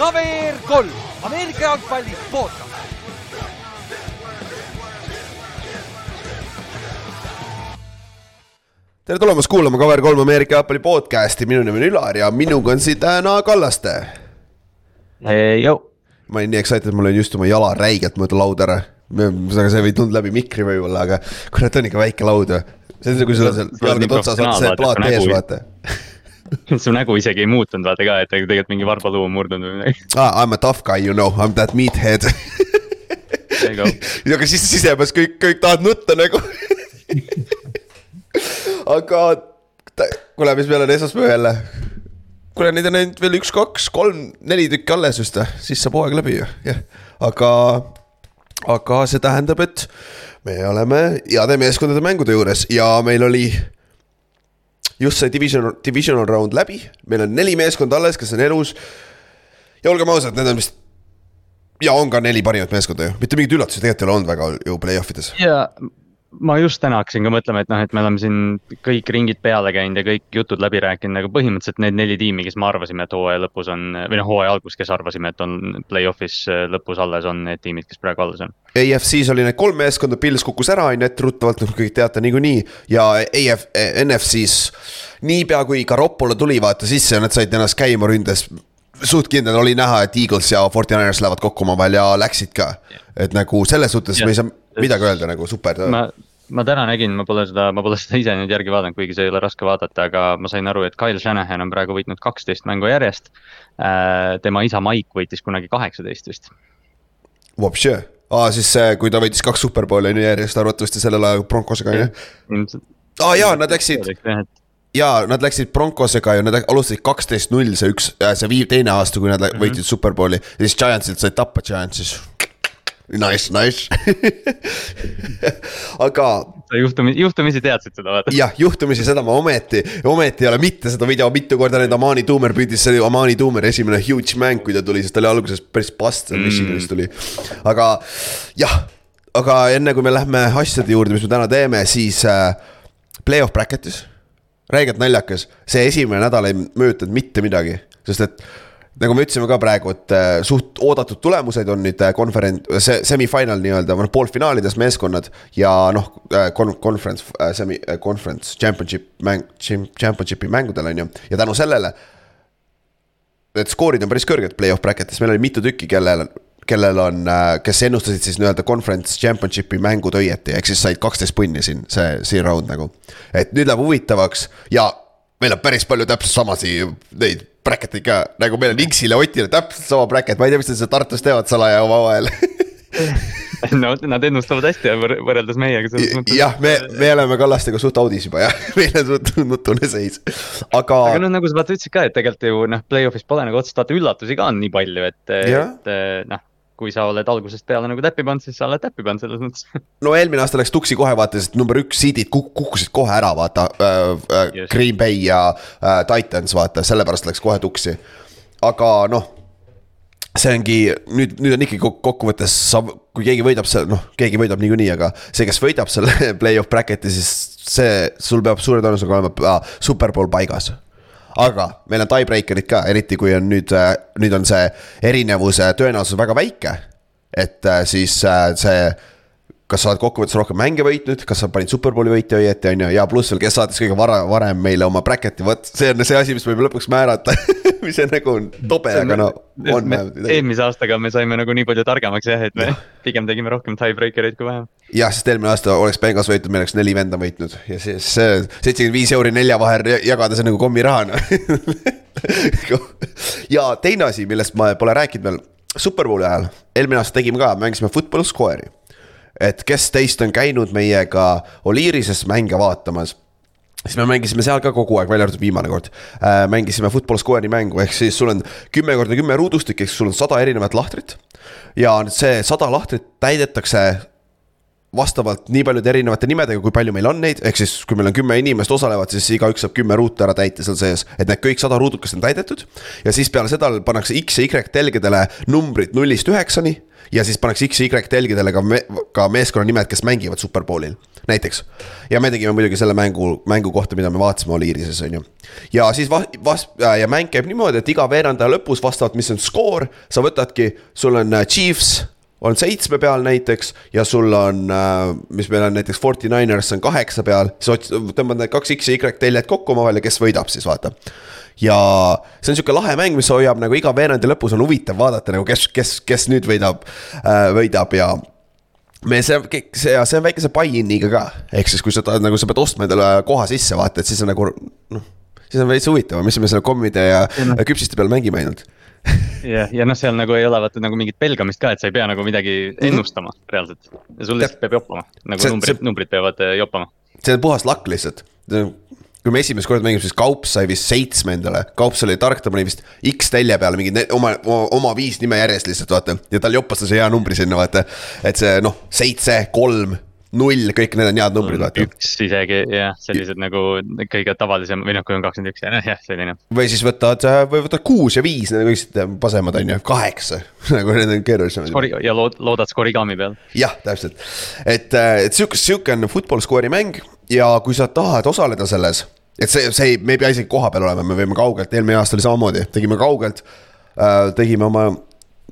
KVR kolm, Ameerika jalgpalli podcast. tere tulemast kuulama KVR3 Ameerika jalgpalli podcast'i, minu nimi on Ülar ja minuga on siin täna Kallaste. Ma olin nii excited, mul oli just oma jala räigelt mööda lauda ära. aga see ei tulnud läbi mikri võib-olla, aga kurat, on ikka väike laud ju. see on see, kui sul on seal jalgade otsas, vaata see plaat ees, vaata. su nägu isegi ei muutunud vaata ka, et tegelikult mingi varbaluu on murdunud või midagi. Ah, I m a tough guy, you know, I m that meathead aga siis sisemas kõik, kõik tahavad nutta nagu aga kuule, mis meil on esmaspäev jälle? kuule, neid on ainult veel üks, kaks, kolm, neli tükki alles vist või, siis saab hooaeg läbi ju, jah. aga, aga see tähendab, et me oleme heade meeskondade mängude juures ja meil oli just see division, divisional round läbi, meil on neli meeskonda alles, kes on elus. ja olgem ausad, need on vist ja on ka neli parimat meeskonda ju, mitte mingeid üllatusi tegelikult ei ole olnud väga ju play-off ides. ja ma just täna hakkasin ka mõtlema, et noh, et me oleme siin kõik ringid peale käinud ja kõik jutud läbi rääkinud, nagu põhimõtteliselt need neli tiimi, kes me arvasime, et hooaja lõpus on või noh, hooaja algus, kes arvasime, et on play-off'is äh, lõpus alles, on need tiimid, kes praegu alles on. AFC-s oli need kolm meeskonda, Pils kukkus ära, on ju, etteruttavalt, nagu kõik teate niikuinii. ja AF, NFC-s niipea kui Garoppolo tuli, vaata sisse ja nad said ennast käima ründes. suht kindel oli näha, et Eagles ja Fortinanders lähevad kokku omavahel ja läksid ka. et nagu selles suhtes me ei saa midagi öelda nagu super. ma, ma täna nägin, ma pole seda, ma pole seda ise nüüd järgi vaadanud, kuigi see ei ole raske vaadata, aga ma sain aru, et Kyle Shanahan on praegu võitnud kaksteist mängu järjest. tema isa Mike võitis kunagi kaheksateist vist. Vopše, aa siis see, kui ta võitis kaks superbowli on ju järjest arvatavasti sellel ajal Broncosega on ju. aa jaa, nad läksid jaa, nad läksid Broncosega ju, nad alustasid kaksteist null, see üks, see viiv-, teine aasta, kui nad mm -hmm. võitsid superbowli ja siis Giantsilt said tappa Giantsis. Nice, nice aga sa juhtumi, juhtumisi teadsid seda vaata. jah, juhtumisi seda ma ometi, ometi ei ole mitte seda video mitu korda näinud, Amani Tuumer püüdis, see oli Amani Tuumeri esimene huge mäng, kui ta tuli, sest ta oli alguses päris past seal Michiganis tuli. aga jah, aga enne kui me lähme asjade juurde, mis me täna teeme, siis äh, play-off bracket'is. räigelt naljakas, see esimene nädal ei mõjutanud mitte midagi, sest et nagu me ütlesime ka praegu, et äh, suht oodatud tulemused on nüüd äh, konverent-, see semifinal nii-öelda, noh, poolfinaalides meeskonnad. ja noh, kon-, conference, semi, conference championship mäng, championship'i mängudel on ju, ja tänu sellele. Need skoorid on päris kõrged play-off bracket'is, meil oli mitu tükki, kellel, kellel on, kes ennustasid siis nii-öelda conference championship'i mängud õieti, ehk siis said kaksteist punni siin, see, see round nagu. et nüüd läheb huvitavaks ja meil on päris palju täpselt samasid neid bracket eid ka, nagu meil on X-il ja Otil täpselt sama bracket, ma ei tea, mis nad seal Tartus teevad salaja omavahel no nad ennustavad hästi võr võrreldes meiega selles mõttes. jah, me, me oleme Kallastega suht audis juba jah, meil on suht nutune seis, aga. aga noh, nagu sa vaata ütlesid ka, et tegelikult ju noh, play-off'is pole nagu otseselt vaata üllatusi ka on nii palju, et, et noh kui sa oled algusest peale nagu täppi pannud, siis sa oled täppi pannud selles mõttes. no eelmine aasta läks tuksi kohe vaata, sest number üks seed'id kuk kukkusid kohe ära, vaata äh,. Äh, Green Bay ja äh, Titans, vaata, sellepärast läks kohe tuksi. aga noh, see ongi nüüd, nüüd on ikkagi kokkuvõttes, sa, kui keegi võidab seal, noh, keegi võidab niikuinii, aga see, kes võidab selle play-off bracket'i, siis see, sul peab suure tõenäosusega olema äh, superpool paigas aga meil on tiebreaker'id ka, eriti kui on nüüd, nüüd on see erinevuse tõenäosus väga väike. et siis see, kas sa oled kokkuvõttes rohkem mänge võitnud, kas sa panid superbowli võitja õieti, on ju, ja pluss veel, kes saatis kõige vara, varem meile oma bracket'i, vot see on see asi, mis võib lõpuks määrata mis on nagu tobe, aga no on vähemalt midagi. eelmise aastaga me saime nagu nii palju targemaks jah, et me ja. pigem tegime rohkem tiebreaker eid kui vähem. jah, sest eelmine aasta oleks Bengals võitnud, meil oleks neli venda võitnud ja siis see seitsekümmend viis euri nelja vahel jagada, see on nagu kommiraha noh ja teine asi, millest ma pole rääkinud veel, Superbowli ajal, eelmine aasta tegime ka, mängisime Football Square'i et kes teist on käinud meiega Oliirises mänge vaatamas siis me mängisime seal ka kogu aeg, välja arvatud viimane kord äh,. mängisime Football Square'i mängu, ehk siis sul on kümme korda kümme ruudustik, ehk sul on sada erinevat lahtrit. ja see sada lahtrit täidetakse vastavalt nii paljude erinevate nimedega, kui palju meil on neid, ehk siis kui meil on kümme inimest osalevad, siis igaüks saab kümme ruutu ära täita seal sees. et need kõik sada ruudukest on täidetud ja siis peale seda pannakse X ja Y telgedele numbrid nullist üheksani ja siis pannakse X ja Y telgedele ka me, ka meeskonna nimed, kes mängivad Superbowlil, näiteks. ja me tegime muidugi selle mängu, mängu kohta, mida me vaatasime, oli Iirises, on ju. ja siis va-, vas- ja mäng käib niimoodi, et iga veerandaja lõpus vastavalt, mis on skoor, sa võtadki, sul on äh, Chiefs on seitsme peal näiteks ja sul on, mis meil on näiteks Forty Niners on kaheksa peal, siis ots-, tõmbad need kaks X ja Y teljed kokku omavahel ja kes võidab siis vaata. ja see on sihuke lahe mäng, mis hoiab nagu iga veerandi lõpus on huvitav vaadata nagu kes, kes, kes nüüd võidab, võidab ja me see, see see on väikese buy-in'iga ka, ehk siis kui sa tahad nagu sa pead ostma endale koha sisse vaata, et siis on nagu noh. siis on veits huvitav, mis me selle kommide ja, ja küpsiste peal mängime ainult jah, ja noh, seal nagu ei ole vaata nagu mingit pelgamist ka, et sa ei pea nagu midagi ennustama mm -hmm. reaalselt. ja sul lihtsalt peab joppama, nagu see, numbrid, numbrid peavad eh, joppama. see on puhas lakk lihtsalt. kui me esimest korda mängime, siis Kaups sai vist seitsme endale, Kaups oli tark, ta pani vist X telje peale mingi oma, oma, viis nime järjest lihtsalt vaata. ja tal joppas see hea numbri sinna vaata, et see noh, seitse, kolm null, kõik need on head numbrid, vaata. üks isegi jah, sellised ja. nagu kõige tavalisem või noh, kui on kakskümmend üks ja noh, jah, selline. või siis võtad, või võtad kuus ja viis, need on kõik pasemad on ju, kaheksa nagu need on keerulisemad. Ja lood, loodad skorigami peal. jah, täpselt, et, et sihuke, sihuke on football score'i mäng ja kui sa tahad osaleda selles et see, see ei, me ei pea isegi koha peal olema, me võime kaugelt, eelmine aasta oli samamoodi, tegime kaugelt äh,. tegime oma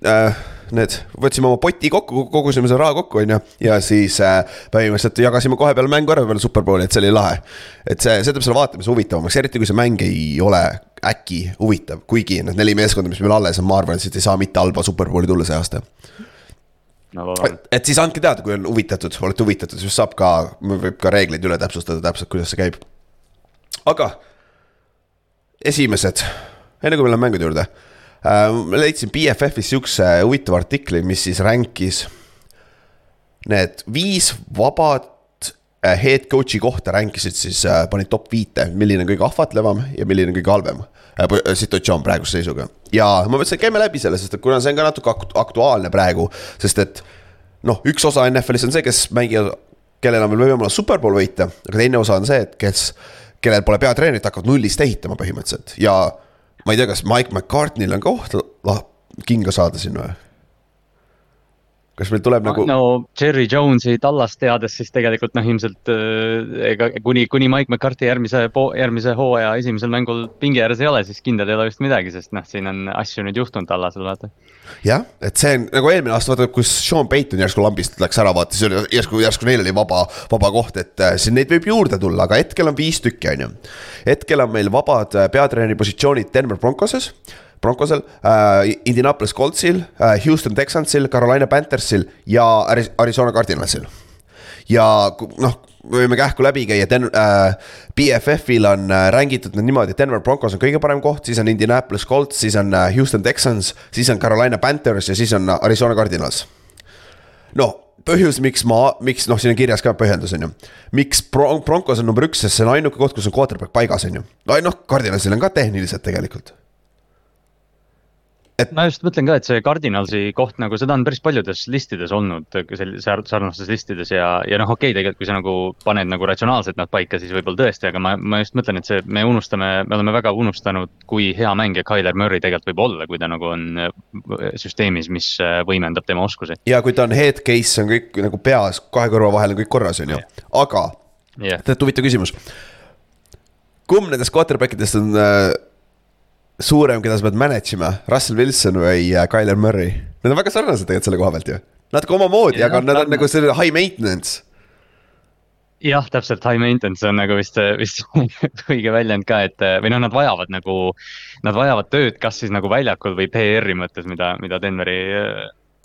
äh, need, võtsime oma poti kokku, kogusime selle raha kokku, on ju. ja siis äh, põhimõtteliselt jagasime kohe peale mängu ära peale Superbowli, et see oli lahe. et see, see teeb selle vaatamise huvitavamaks, eriti kui see mäng ei ole äkki huvitav, kuigi need neli meeskonda, mis meil alles on, ma arvan, et siit ei saa mitte halba Superbowli tulla see aasta no,. et siis andke teada, kui on huvitatud, olete huvitatud, siis saab ka, võib ka reegleid üle täpsustada täpselt, kuidas see käib. aga esimesed, enne kui me läheme mängude juurde ma leidsin BFF-is sihukese huvitava artikli, mis siis rankis need viis vabat äh, head coach'i kohta rankisid siis, äh, panid top viite, milline on kõige ahvatlevam ja milline kõige halvem situatsioon praeguse seisuga. ja ma mõtlesin, et käime läbi selle, sest et kuna see on ka natuke aktuaalne praegu, sest et noh, üks osa NFL-is on see, kes mängivad, kellel on veel võimalus superpool võita, aga teine osa on see, et kes, kellel pole peatreenerit, hakkavad nullist ehitama põhimõtteliselt ja ma ei tea, kas Mike McCartney'l on ka oht kinga saada siin või? Kas meil tuleb nagu. no Jerry Jones'i tallast teades, siis tegelikult noh, ilmselt äh, ega kuni, kuni Mike McCarthy järgmise, järgmise hooaja esimesel mängul pingi ääres ei ole, siis kindlad ei ole vist midagi, sest noh, siin on asju nüüd juhtunud tallasel, vaata. jah, et see on nagu eelmine aasta, vaata, kus Sean Payton järsku lambist läks ära, vaata, siis oli järsku, järsku neil oli vaba, vaba koht, et äh, siin neid võib juurde tulla, aga hetkel on viis tükki, on ju. hetkel on meil vabad äh, peatreeneri positsioonid Denver Broncoses Broncosel äh,, Indianapolis Coltsil äh,, Houston Texansil, Carolina Panthersil ja Arizona Cardinalsil. ja noh, võime kähku läbi käia, Den- äh,, BFF-il on äh, rängitud need niimoodi, et Denver Broncos on kõige parem koht, siis on Indianapolis Colts, siis on äh, Houston Texans, siis on Carolina Panthers ja siis on Arizona Cardinals. noh põhjus, miks ma, miks noh, siin on kirjas ka põhjendus, on ju. miks Bron-, Broncos on number üks, sest see on ainuke koht, kus on quarterback paigas, on ju. noh, Cardinalsil on ka tehniliselt tegelikult et ma just mõtlen ka, et see Cardinalsi koht nagu seda on päris paljudes listides olnud, sarnastes listides ja, ja noh, okei okay,, tegelikult kui sa nagu paned nagu ratsionaalselt nad paika, siis võib-olla tõesti, aga ma, ma just mõtlen, et see, me unustame, me oleme väga unustanud, kui hea mängija Tyler Murray tegelikult võib olla, kui ta nagu on äh, süsteemis, mis äh, võimendab tema oskusi. ja kui ta on head case, on kõik nagu peas kahe kõrva vahel on kõik korras, on ju, aga yeah. tead, huvitav küsimus. kumb nendest quarterback idest on äh, suurem, keda sa pead manage ima, Russell Wilson või äh, Tyler Murray. Nad on väga sarnased tegelikult selle koha pealt ju. natuke omamoodi, aga nad on nagu selline high maintenance. jah, täpselt, high maintenance on nagu vist, vist õige väljend ka, et või noh, nad vajavad nagu, nad vajavad tööd, kas siis nagu väljakul või PR-i mõttes, mida, mida Denveri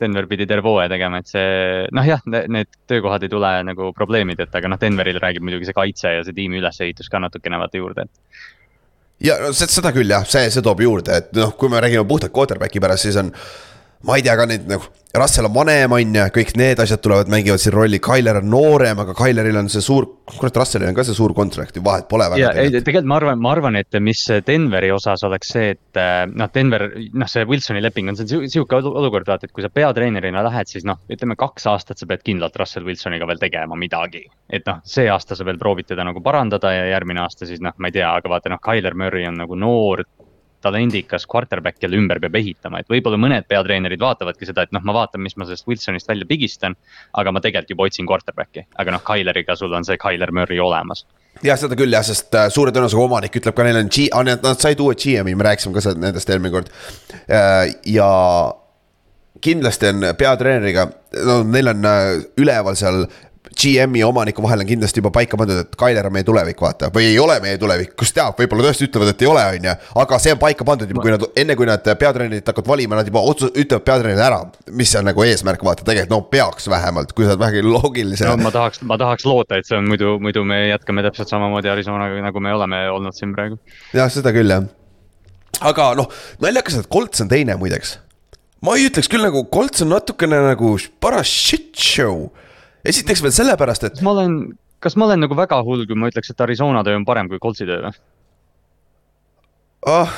Denver pidi terve hooaja tegema, et see noh, jah, need töökohad ei tule nagu probleemideta, aga noh, Denveril räägib muidugi see kaitse ja see tiimi ülesehitus ka natukene vaata juurde, et ja seda küll jah, see, see toob juurde, et noh, kui me räägime puhtalt quarterback'i pärast, siis on. Ma ei tea ka neid nagu, Russell on vanem, on ju, kõik need asjad tulevad, mängivad siin rolli, Tyler on noorem, aga Tyleril on see suur, kurat, Russellil on ka see suur contract ju, vahet pole väga. ja tegelikult. tegelikult ma arvan, ma arvan, et mis Denveri osas oleks see, et äh, noh, Denver, noh, see Wilsoni leping on, see sihuke olukord, vaata, et kui sa peatreenerina lähed, siis noh, ütleme kaks aastat sa pead kindlalt Russell Wilsoniga veel tegema midagi. et noh, see aasta sa veel proovid teda nagu parandada ja järgmine aasta siis noh, ma ei tea, aga vaata noh, Tyler Murray on nagu noor talendikas quarterback, kelle ümber peab ehitama, et võib-olla mõned peatreenerid vaatavadki seda, et noh, ma vaatan, mis ma sellest Wilsonist välja pigistan. aga ma tegelikult juba otsin quarterback'i, aga noh, Kyleriga sul on see Kyler Murray olemas jah, seda küll jah, sest äh, suure tõenäosusega omanik ütleb ka neil on G, nad said uue GM-i, me rääkisime ka nendest eelmine kord. ja kindlasti on peatreeneriga, no neil on üleval seal GM-i omaniku vahel on kindlasti juba paika pandud, et Tyler on meie tulevik, vaata, või ei ole meie tulevik, kus teab, võib-olla tõesti ütlevad, et ei ole, on ju. aga see on paika pandud juba, kui nad, enne kui nad peatreenerit hakkavad valima, nad juba otsus-, ütlevad peatreenerile ära. mis on nagu eesmärk, vaata, tegelikult no peaks vähemalt, kui sa oled vähegi loogiline no,. ma tahaks, ma tahaks loota, et see on muidu, muidu me jätkame täpselt samamoodi Arizonaga, nagu me oleme olnud siin praegu. jah, seda küll jah. aga noh, naljakas, et Colts on teine muideks ma ei ütleks küll nagu Colts on natukene nagu paras shit show esiteks veel sellepärast, et. ma olen, kas ma olen nagu väga hull, kui ma ütleks, et Arizona töö on parem kui Coltsi töö või oh,?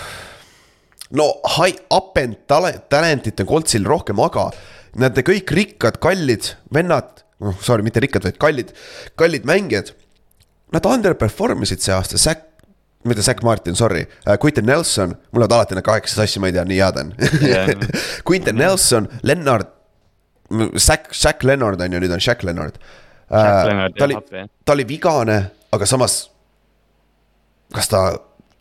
no high up talent, talent'it on Coltsil rohkem, aga nad kõik rikkad, kallid vennad, noh sorry, mitte rikkad, vaid kallid, kallid mängijad. Nad underperform isid see aasta, Zack mitte Zack Martin, sorry uh,, Quinton Nelson, mul lähevad alati need kaheksa sassi, ma ei tea, nii head on. Quinton Nelson, Lennart Zack, Zack Leonard on ju, nüüd on Zack Leonard äh,. ta oli, ta oli vigane, aga samas. kas ta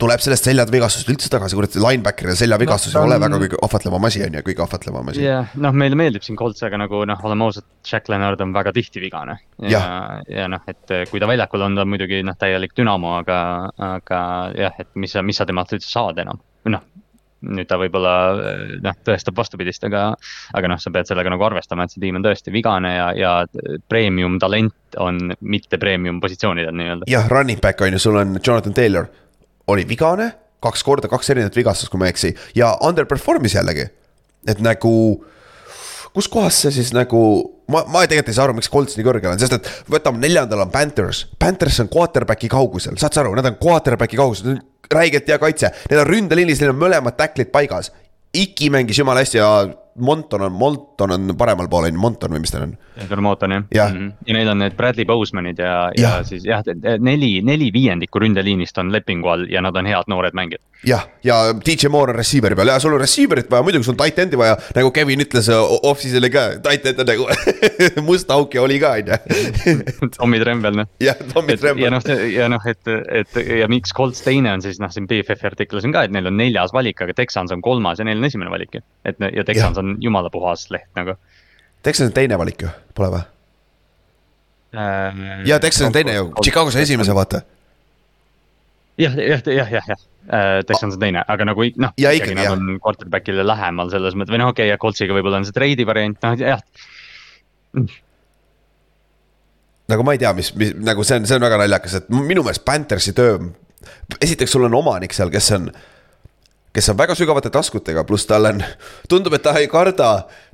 tuleb sellest seljavigastust üldse tagasi, kurat linebacker'il seljavigastus no, ei ole väga kõige ahvatlevam asi on ju, kõige ahvatlevam asi. jah, noh, meile meeldib siin Colts, aga nagu noh, oleme ausad, Jack Leonard on väga tihti vigane. ja, ja, ja noh, et kui ta väljakul on, ta on muidugi noh, täielik dünamo, aga, aga jah, et mis sa, mis sa temalt üldse saad enam. noh, nüüd ta võib-olla noh, tõestab vastupidist, aga, aga noh, sa pead sellega nagu arvestama, et see tiim on tõesti vigane ja, ja premium talent on mitte premium positsioonidel nii-öelda. jah, running back on ju, sul on Jonathan Taylor, oli vigane, kaks korda, kaks erinevat vigastust, kui ma ei eksi, ja underperform'is jällegi. et nagu, kus kohas see siis nagu, ma, ma tegelikult ei saa aru, miks Colts nii kõrgel on, sest et võtame neljandal on Panthers. Panthers on quarterback'i kaugusel, saad sa aru, nad on quarterback'i kaugusel, räigelt hea kaitse, neil on ründeliinis, neil on mõlemad tacklid paigas. Iki mängis jumala hästi ja Monton on, Monton on paremal pool on ju, Monton või mis ta on? Edgar Monton jah ja. Mm. -hmm. ja neil on need Bradley Bosemanid ja, ja., ja siis jah, neli, neli viiendikku ründeliinist on lepingu all ja nad on head noored mängijad. jah, ja DJ Moore on receiver'i peal ja sul on receiver'it vaja, muidugi sul on tight end'i vaja, nagu Kevin ütles off-season'il ka, tight end on nagu must auk ja oli ka on ju. Tommy Tremble noh. jah, Tommy Tremble. ja noh, ja noh, et, et ja miks Colts teine on siis noh, siin BFF-i artiklis on ka, et neil on neljas valik, aga Texans on kolmas ja neil on esimene valik ju. et ja Texans ja. on jumala puhas leht nagu. Texans on teine valik ju, pole või äh,? ja Texans on teine ju, Chicagos on esimese, vaata. jah, jah, jah, jah, jah äh, Texans on teine, aga nagu noh, ikkagi nad on quarterback'ile lähemal selles mõttes või noh, okei okay,, ja Coltsiga võib-olla on see treidi variant, noh jah. nagu ma ei tea, mis, mis nagu see on, see on väga naljakas, et minu meelest Panthersi töö. esiteks, sul on omanik seal, kes on kes on väga sügavate taskutega, pluss tal on, tundub, et ta ei karda,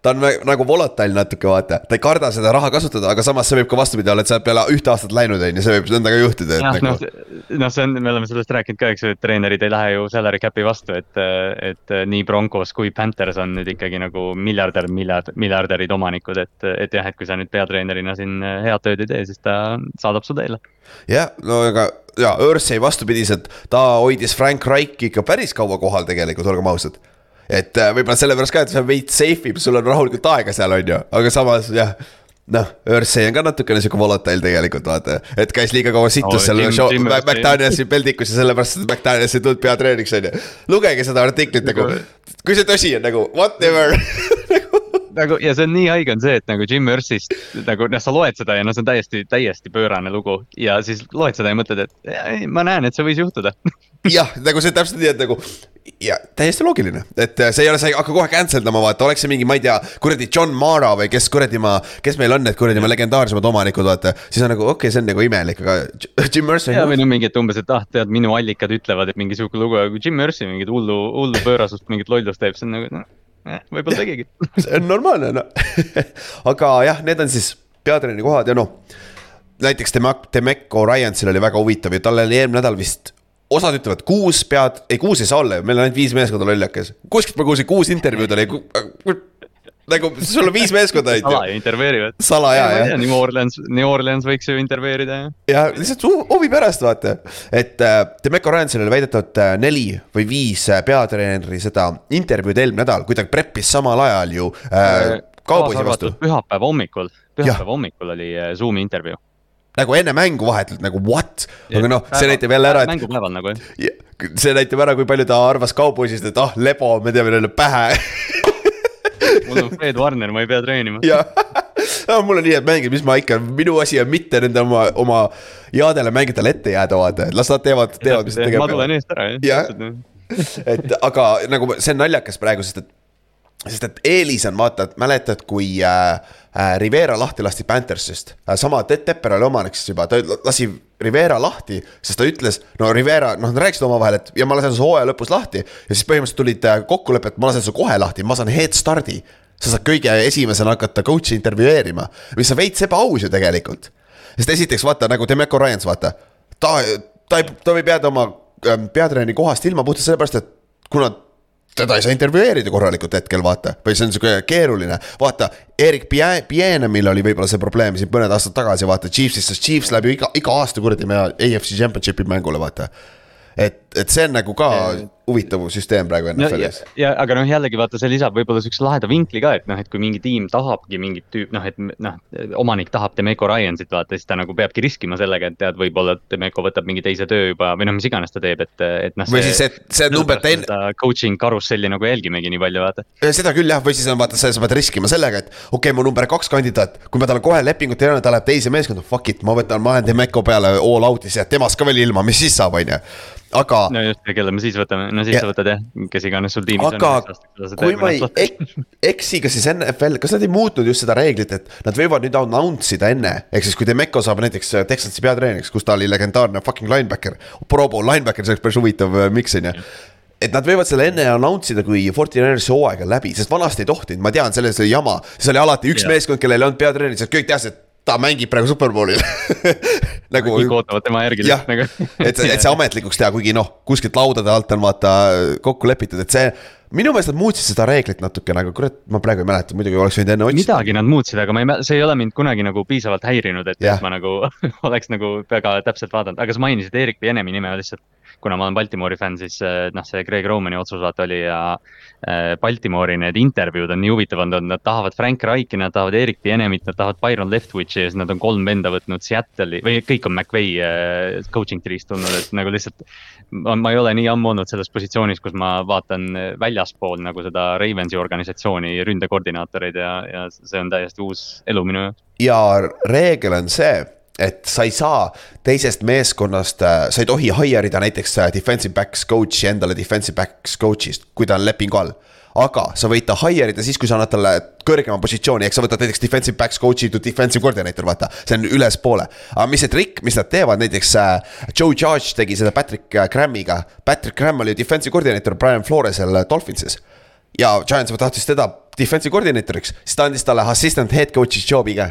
ta on nagu volatile natuke, vaata. ta ei karda seda raha kasutada, aga samas see võib ka vastupidi olla, et sa oled peale ühte aastat läinud, on ju, see võib endaga juhtuda. jah, nagu... noh, noh, see on, me oleme sellest rääkinud ka, eks ju, et treenerid ei lähe ju salary cap'i vastu, et, et nii Broncos kui Panthers on nüüd ikkagi nagu miljardär, miljard, miljardärid omanikud, et, et jah, et kui sa nüüd peatreenerina siin head tööd ei tee, siis ta saadab su teele. jah, no aga ja Ursay vastupidiselt, ta hoidis Frank Reichi ikka päris kaua kohal tegelikult, olgem ausad. et äh, võib-olla sellepärast ka, et see on veits safe ib, sul on rahulikult aega seal, on ju, aga samas jah noh, Ursay on ka natukene sihuke volatile tegelikult vaata, et käis liiga kaua situs oh, seal show, McDanielsi peldikus ja sellepärast, et McDaniels ei tulnud peatreeniks on ju. lugege seda artiklit nagu, kui see tõsi on nagu whatever nagu ja see on nii haige on see, et nagu Jim Irsist nagu noh, sa loed seda ja noh, see on täiesti, täiesti pöörane lugu ja siis loed seda ja mõtled, et ei, ma näen, et see võis juhtuda jah, nagu see täpselt nii, et nagu ja täiesti loogiline, et see ei ole, sa ei hakka kohe cancel dama, vaata, oleks see mingi, ma ei tea, kuradi John Mara või kes kuradi ma, kes meil on need kuradi ma legendaarsemad omanikud, vaata. siis on nagu okei okay,, see on nagu imelik, aga Jim Mercy. ja või no mingi, et umbes, et ah, tead, minu allikad ütlevad, et mingi sihuke lugu, aga kui Jim Mercy mingit hullu, hullu pöörasust, mingit lollust teeb, see on nagu noh võib-olla tegigi. see on normaalne, noh aga jah, need on siis peatreeneri kohad ja noh. näiteks Demeco Ryansil oli väga huvitav ja tal oli eelmine nädal vist osad ütlevad kuus pead, ei kuus ei saa olla ju, meil on ainult viis meeskonda lollakas. kuskilt ma kuulsin, kuus intervjuud oli. Nagu sul on viis meeskonda on ju, salaja intervjueerivad. salaja jah. New Orleans, New Orleans võiks ju intervjueerida ja. ja lihtsalt hu- huvi pärast vaata, et äh, Demeco Ryansil oli väidetavalt äh, neli või viis äh, peatreeneri seda intervjuud eelmine nädal, kui ta preppis samal ajal ju äh, kauboisi vastu. pühapäeva hommikul, Jah. pühapäeva hommikul oli äh, Zoomi intervjuu. nagu enne mängu vahetult nagu what, aga noh, see näitab jälle ära, et mängupäeval nagu jah. Ja see näitab ära, kui palju ta arvas kauboisist, et ah, lebo, me teeme neile pähe mul on Fred Warner, ma ei pea treenima. no, mul on nii head mängijad, mis ma ikka, minu asi on mitte nende oma, oma headele mängijatele ette jääda, vaata, et las nad teevad, teevad, mis nad tegema ma tulen eest ära Jah. et aga nagu see on naljakas praegu, sest et, sest et eelis on vaata, et mäletad, kui äh, Rivera lahti lasti Panthersist. Äh,, sama Ted Tepper oli omanik siis juba, ta lasi Rivera lahti, sest ta ütles, no Rivera, noh, nad rääkisid omavahel, et ja ma lasen su hooaja lõpus lahti. Ja siis põhimõtteliselt tulid äh, kokkulepped, ma lasen su kohe lahti, ma saan head start'i sa saad kõige esimesena hakata coach'i intervjueerima, mis on veits ebaaus ju tegelikult. sest esiteks vaata nagu Demeco Ryans, vaata, ta, ta ei, ta võib jääda oma ähm, peatreeneri kohast ilma puhtalt sellepärast, et kuna teda ei saa intervjueerida korralikult hetkel, vaata, või see on sihuke keeruline, vaata. Erik Pie- Pienemil oli võib-olla see probleem siin mõned aastad tagasi, vaata Chiefsis, sest Chiefs läheb ju iga, iga aasta kuradi me AFC Championshipi mängule, vaata. et, et see on nagu ka huvitav süsteem praegu NFL-is., ja aga noh, jällegi vaata, see lisab võib-olla siukse laheda vinkli ka, et noh, et kui mingi tiim tahabki mingit tüüp, noh, et noh, omanik tahab Demeco Ryansit vaata, siis ta nagu peabki riskima sellega, et tead, võib-olla Demeco võtab mingi teise töö juba või noh, mis iganes ta teeb, et, et noh. või siis, et see number ten-, Coaching karusselli nagu jälgimegi nii palju, vaata. seda küll jah, või siis on vaata, sa pead riskima sellega, et okei okay,, mu number kaks kandidaat, kui ma talle kohe lepingut ei anna, ta läheb teise meeskonda, fuck it, ma võtan, ma lähen Demeco peale all out'is ja temast ka veel ilma, mis siis saab, on ju. aga no just, kelle me siis võtame, no siis Ja- sa võtad jah, kes iganes sul tiimis aga on. kui ma ei ek, eksi, kas siis NFL, kas nad ei muutnud just seda reeglit, et nad võivad nüüd announce ida enne, ehk siis kui Demeco saab näiteks äh, Texansi peatreeneriks, kus ta oli legendaarne fucking linebacker, pro bowl linebacker, see oleks päris huvitav äh, miks on ju et nad võivad selle enne announce ida, kui Fortinersi hooaeg on läbi, sest vanasti ei tohtinud, ma tean, selles oli jama, siis oli alati üks Jah. meeskond, kellel ei olnud peatreenerit, sest kõik teadsid, et ta mängib praegu Superbowlil nagu kõik ootavad tema järgi jah lihtsalt nagu. et, et see ametlikuks teha, kuigi noh, kuskilt laudade alt on vaata kokku lepitud, et see. minu meelest nad muutsid seda reeglit natuke nagu kurat, ma praegu ei mäleta, muidugi oleks võinud enne otsida. midagi nad muutsid, aga ma ei see ei ole mind kunagi nagu piisavalt häirinud, et et ma nagu oleks nagu väga täpselt vaadanud, aga sa mainisid Erik Pienemi nime lihtsalt. Kuna ma olen Baltimori fänn, siis eh, noh, see Greg Romani otsus vaata oli ja eh, Baltimori need intervjuud on nii huvitavad olnud, nad tahavad Frank Reichi, nad tahavad Erik Pienemit, nad tahavad Byron Leftwichi ja siis nad on kolm venda võtnud Seattle'i või kõik on McVay eh, coaching tree'st tulnud, et nagu lihtsalt. ma ei ole nii ammu olnud selles positsioonis, kus ma vaatan väljaspool nagu seda Ravensi organisatsiooni ründekoordinaatoreid ja, ja see on täiesti uus elu minu jaoks. ja reegel on see, et sa ei saa teisest meeskonnast, sa ei tohi hire ida näiteks äh, defensive backs coach'i endale defensive backs coach'ist, kui ta on lepingu all. aga sa võid ta hire ida siis, kui sa annad talle kõrgema positsiooni, ehk sa võtad näiteks defensive backs coach'i to defensive coordinator, vaata, see on ülespoole. aga mis see trikk, mis nad teevad, näiteks äh, Joe Judge tegi seda Patrick äh, Grahamiga, Patrick Graham oli defensive coordinator Brian Floresel äh, Dolphinsis ja Giants tahtis teda defensive koordinaatoriks, siis ta andis talle assistant head coach'i job'i ka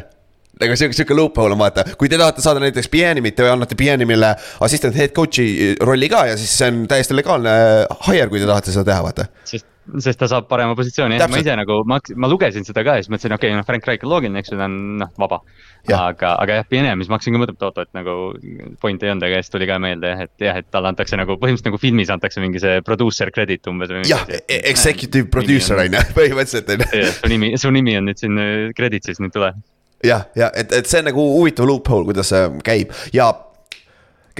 nagu sihuke, sihuke loophole on vaata, kui te tahate saada näiteks Bienimit, te annate Bienimile assistant head coach'i rolli ka ja siis see on täiesti legaalne hire, kui te tahate seda teha, vaata. sest, sest ta saab parema positsiooni, jah, ma ise nagu, ma, ma lugesin seda ka ja siis mõtlesin, okei okay,, noh, Frank Reich on loogiline, eks ju, ta on noh, vaba. Jah. aga, aga jah, Pienem, siis ma hakkasin ka mõtlema, et oot-oot, nagu point ei olnud, aga siis tuli ka meelde, et jah, et talle antakse nagu põhimõtteliselt nagu filmis antakse mingi see producer credit umbes. jah, executive producer on ju, põhimõtteliselt on ju. su nimi, su nimi on nüüd siin äh, credit'is, nüüd tule. jah, ja et, et see on nagu huvitav loophole, kuidas see käib. Ja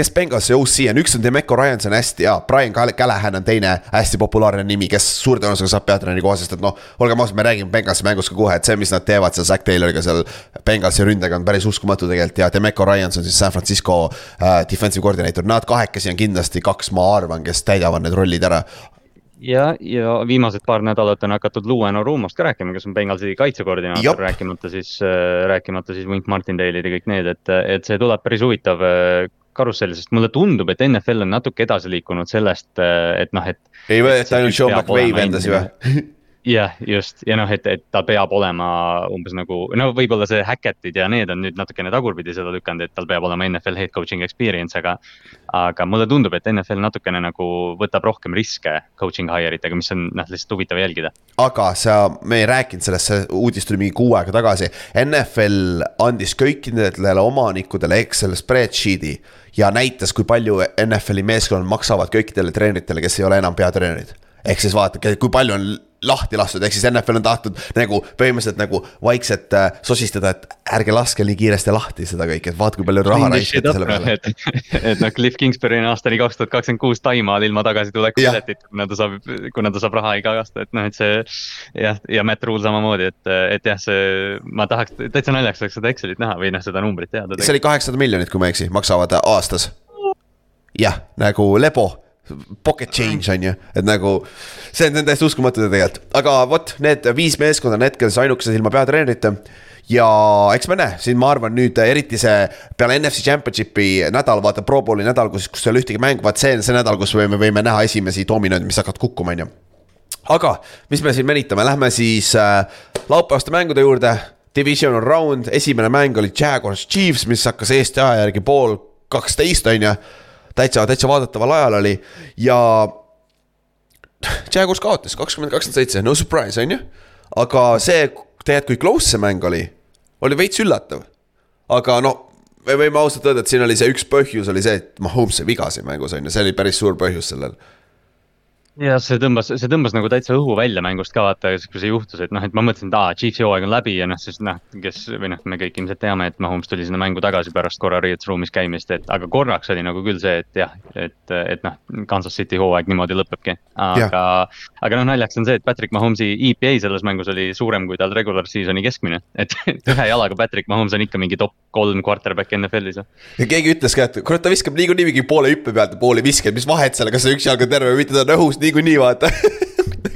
kes Bengalsi OC on, üks on Demeco Ryans on hästi hea, Brian Cal- Callahan on teine hästi populaarne nimi, kes suure tõenäosusega saab peatreeneri koha, sest et noh, olgem ausad, me räägime Bengalsi mängust ka kohe, et see, mis nad teevad seal Zack Tayloriga seal Bengalsi ründega on päris uskumatu tegelikult. Ja Demeco Ryans on siis San Francisco äh, defensive coordinator, nad kahekesi on kindlasti kaks, ma arvan, kes täidavad need rollid ära. ja, ja viimased paar nädalat on hakatud Luen Orumost ka rääkima, kes on Bengalsi kaitsekoordinaator, rääkimata siis, rääkimata siis Wink Martindale'id ja kõik need, et, et see tuleb päris huvitav äh, karussell, sest mulle tundub, et NFL on natuke edasi liikunud sellest, et noh, et. ei võeta ainult Sean McVay vendasid või? Jah, just ja noh, et, et ta peab olema umbes nagu, no võib-olla see Hackettid ja need on nüüd natukene tagurpidi seda lükanud, et tal peab olema NFL head coaching experience, aga. aga mulle tundub, et NFL natukene nagu võtab rohkem riske coaching hire itega, mis on noh, lihtsalt huvitav jälgida. aga sa, me ei rääkinud sellest, see uudis tuli mingi kuu aega tagasi. NFL andis kõikidele omanikudele Excel spreadsheet'i ja näitas, kui palju NFL-i meeskonnad maksavad kõikidele treeneritele, kes ei ole enam peatreenerid ehk siis vaata, kui palju on lahti lastud, ehk siis NFL on tahtnud nagu põhimõtteliselt nagu vaikselt äh, sosistada, et ärge laske nii kiiresti lahti seda kõike, et vaata, kui palju raha raiskate selle peale. et, et noh, Cliff Kingsbury on aastani kaks tuhat kakskümmend kuus Taimaal ilma tagasituleku piletit, kuna ta saab, kuna ta saab raha iga aasta, et noh, et see. jah, ja Matt Rule samamoodi, et, et jah, see, ma tahaks, täitsa naljakas oleks seda Excelit näha või noh, seda numbrit teada. see oli kaheksasada miljonit, kui ma ei eksi, maksavad aastas. jah, nagu lebo pocket change on ju, et nagu see on täiesti uskumatu tegelikult, aga vot need viis meeskonda on hetkel siis ainukesed ilma peatreenerita. ja eks me näe, siin ma arvan nüüd eriti see peale NFC Championshipi nädal, vaata Pro Bowli nädal, kus, kus ei ole ühtegi mängu, vaat see on see nädal, kus me võime näha esimesi dominoid, mis hakkavad kukkuma, on ju. aga mis me siin venitame, lähme siis äh, laupäevaste mängude juurde. Divisional round, esimene mäng oli Jaguars Chiefs, mis hakkas Eesti aja järgi pool kaksteist, on ju täitsa, täitsa vaadataval ajal oli ja. Jaguars kaotas kakskümmend, kakskümmend seitse, no surprise on ju. aga see, tegelikult kui close see mäng oli, oli veits üllatav. aga no me võime ausalt öelda, et siin oli see üks põhjus oli see, et Mahomes sai viga siin mängus on ju, see oli päris suur põhjus sellel ja see tõmbas, see tõmbas nagu täitsa õhu välja mängust ka vaata, kui see juhtus, et noh, et ma mõtlesin, et aa, Chiefsi hooaeg on läbi ja noh, siis noh, kes või noh, me kõik ilmselt teame, et Mahomes tuli sinna mängu tagasi pärast korra riietusruumis käimist, et aga korraks oli nagu küll see, et jah, et, et noh, Kansas City hooaeg niimoodi lõpebki. aga, aga noh, naljaks on see, et Patrick Mahomes'i EPA selles mängus oli suurem kui tal regular season'i keskmine, et ühe jalaga Patrick Mahomes on ikka mingi top kolm quarterback NFL-is. ja keegi ütles ka, et kurat, ta viskab niikuinii mingi poole hüppe pealt ja poole viskab, mis vahet seal, kas see üks jalg on terve või mitte, ta on õhus niikuinii vaata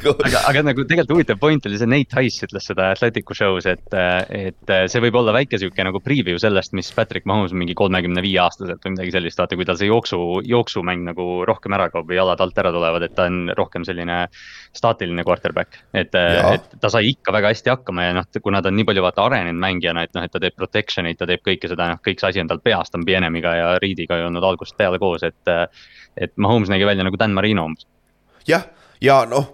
aga, aga nagu tegelikult huvitav point oli see, Nate Heiss ütles seda Athleticu show's, et, et see võib olla väike sihuke nagu preview sellest, mis Patrick Mahomes mingi kolmekümne viie aastaselt või midagi sellist, vaata, kui tal see jooksu, jooksumäng nagu rohkem ära kaob või jalad alt ära tulevad, et ta on rohkem selline staatiline quarterback. et, et ta sai ikka väga hästi hakkama ja noh, kuna ta on nii palju vaata arenenud mängijana, et noh, et ta teeb protection'it, ta teeb kõike seda, noh, kõik see asi on tal peas, ta on Bienemiga ja Reediga ju olnud algusest peale koos, et. et Mahomes nägi välja nagu Dan Marino umbes. Jah, ja noh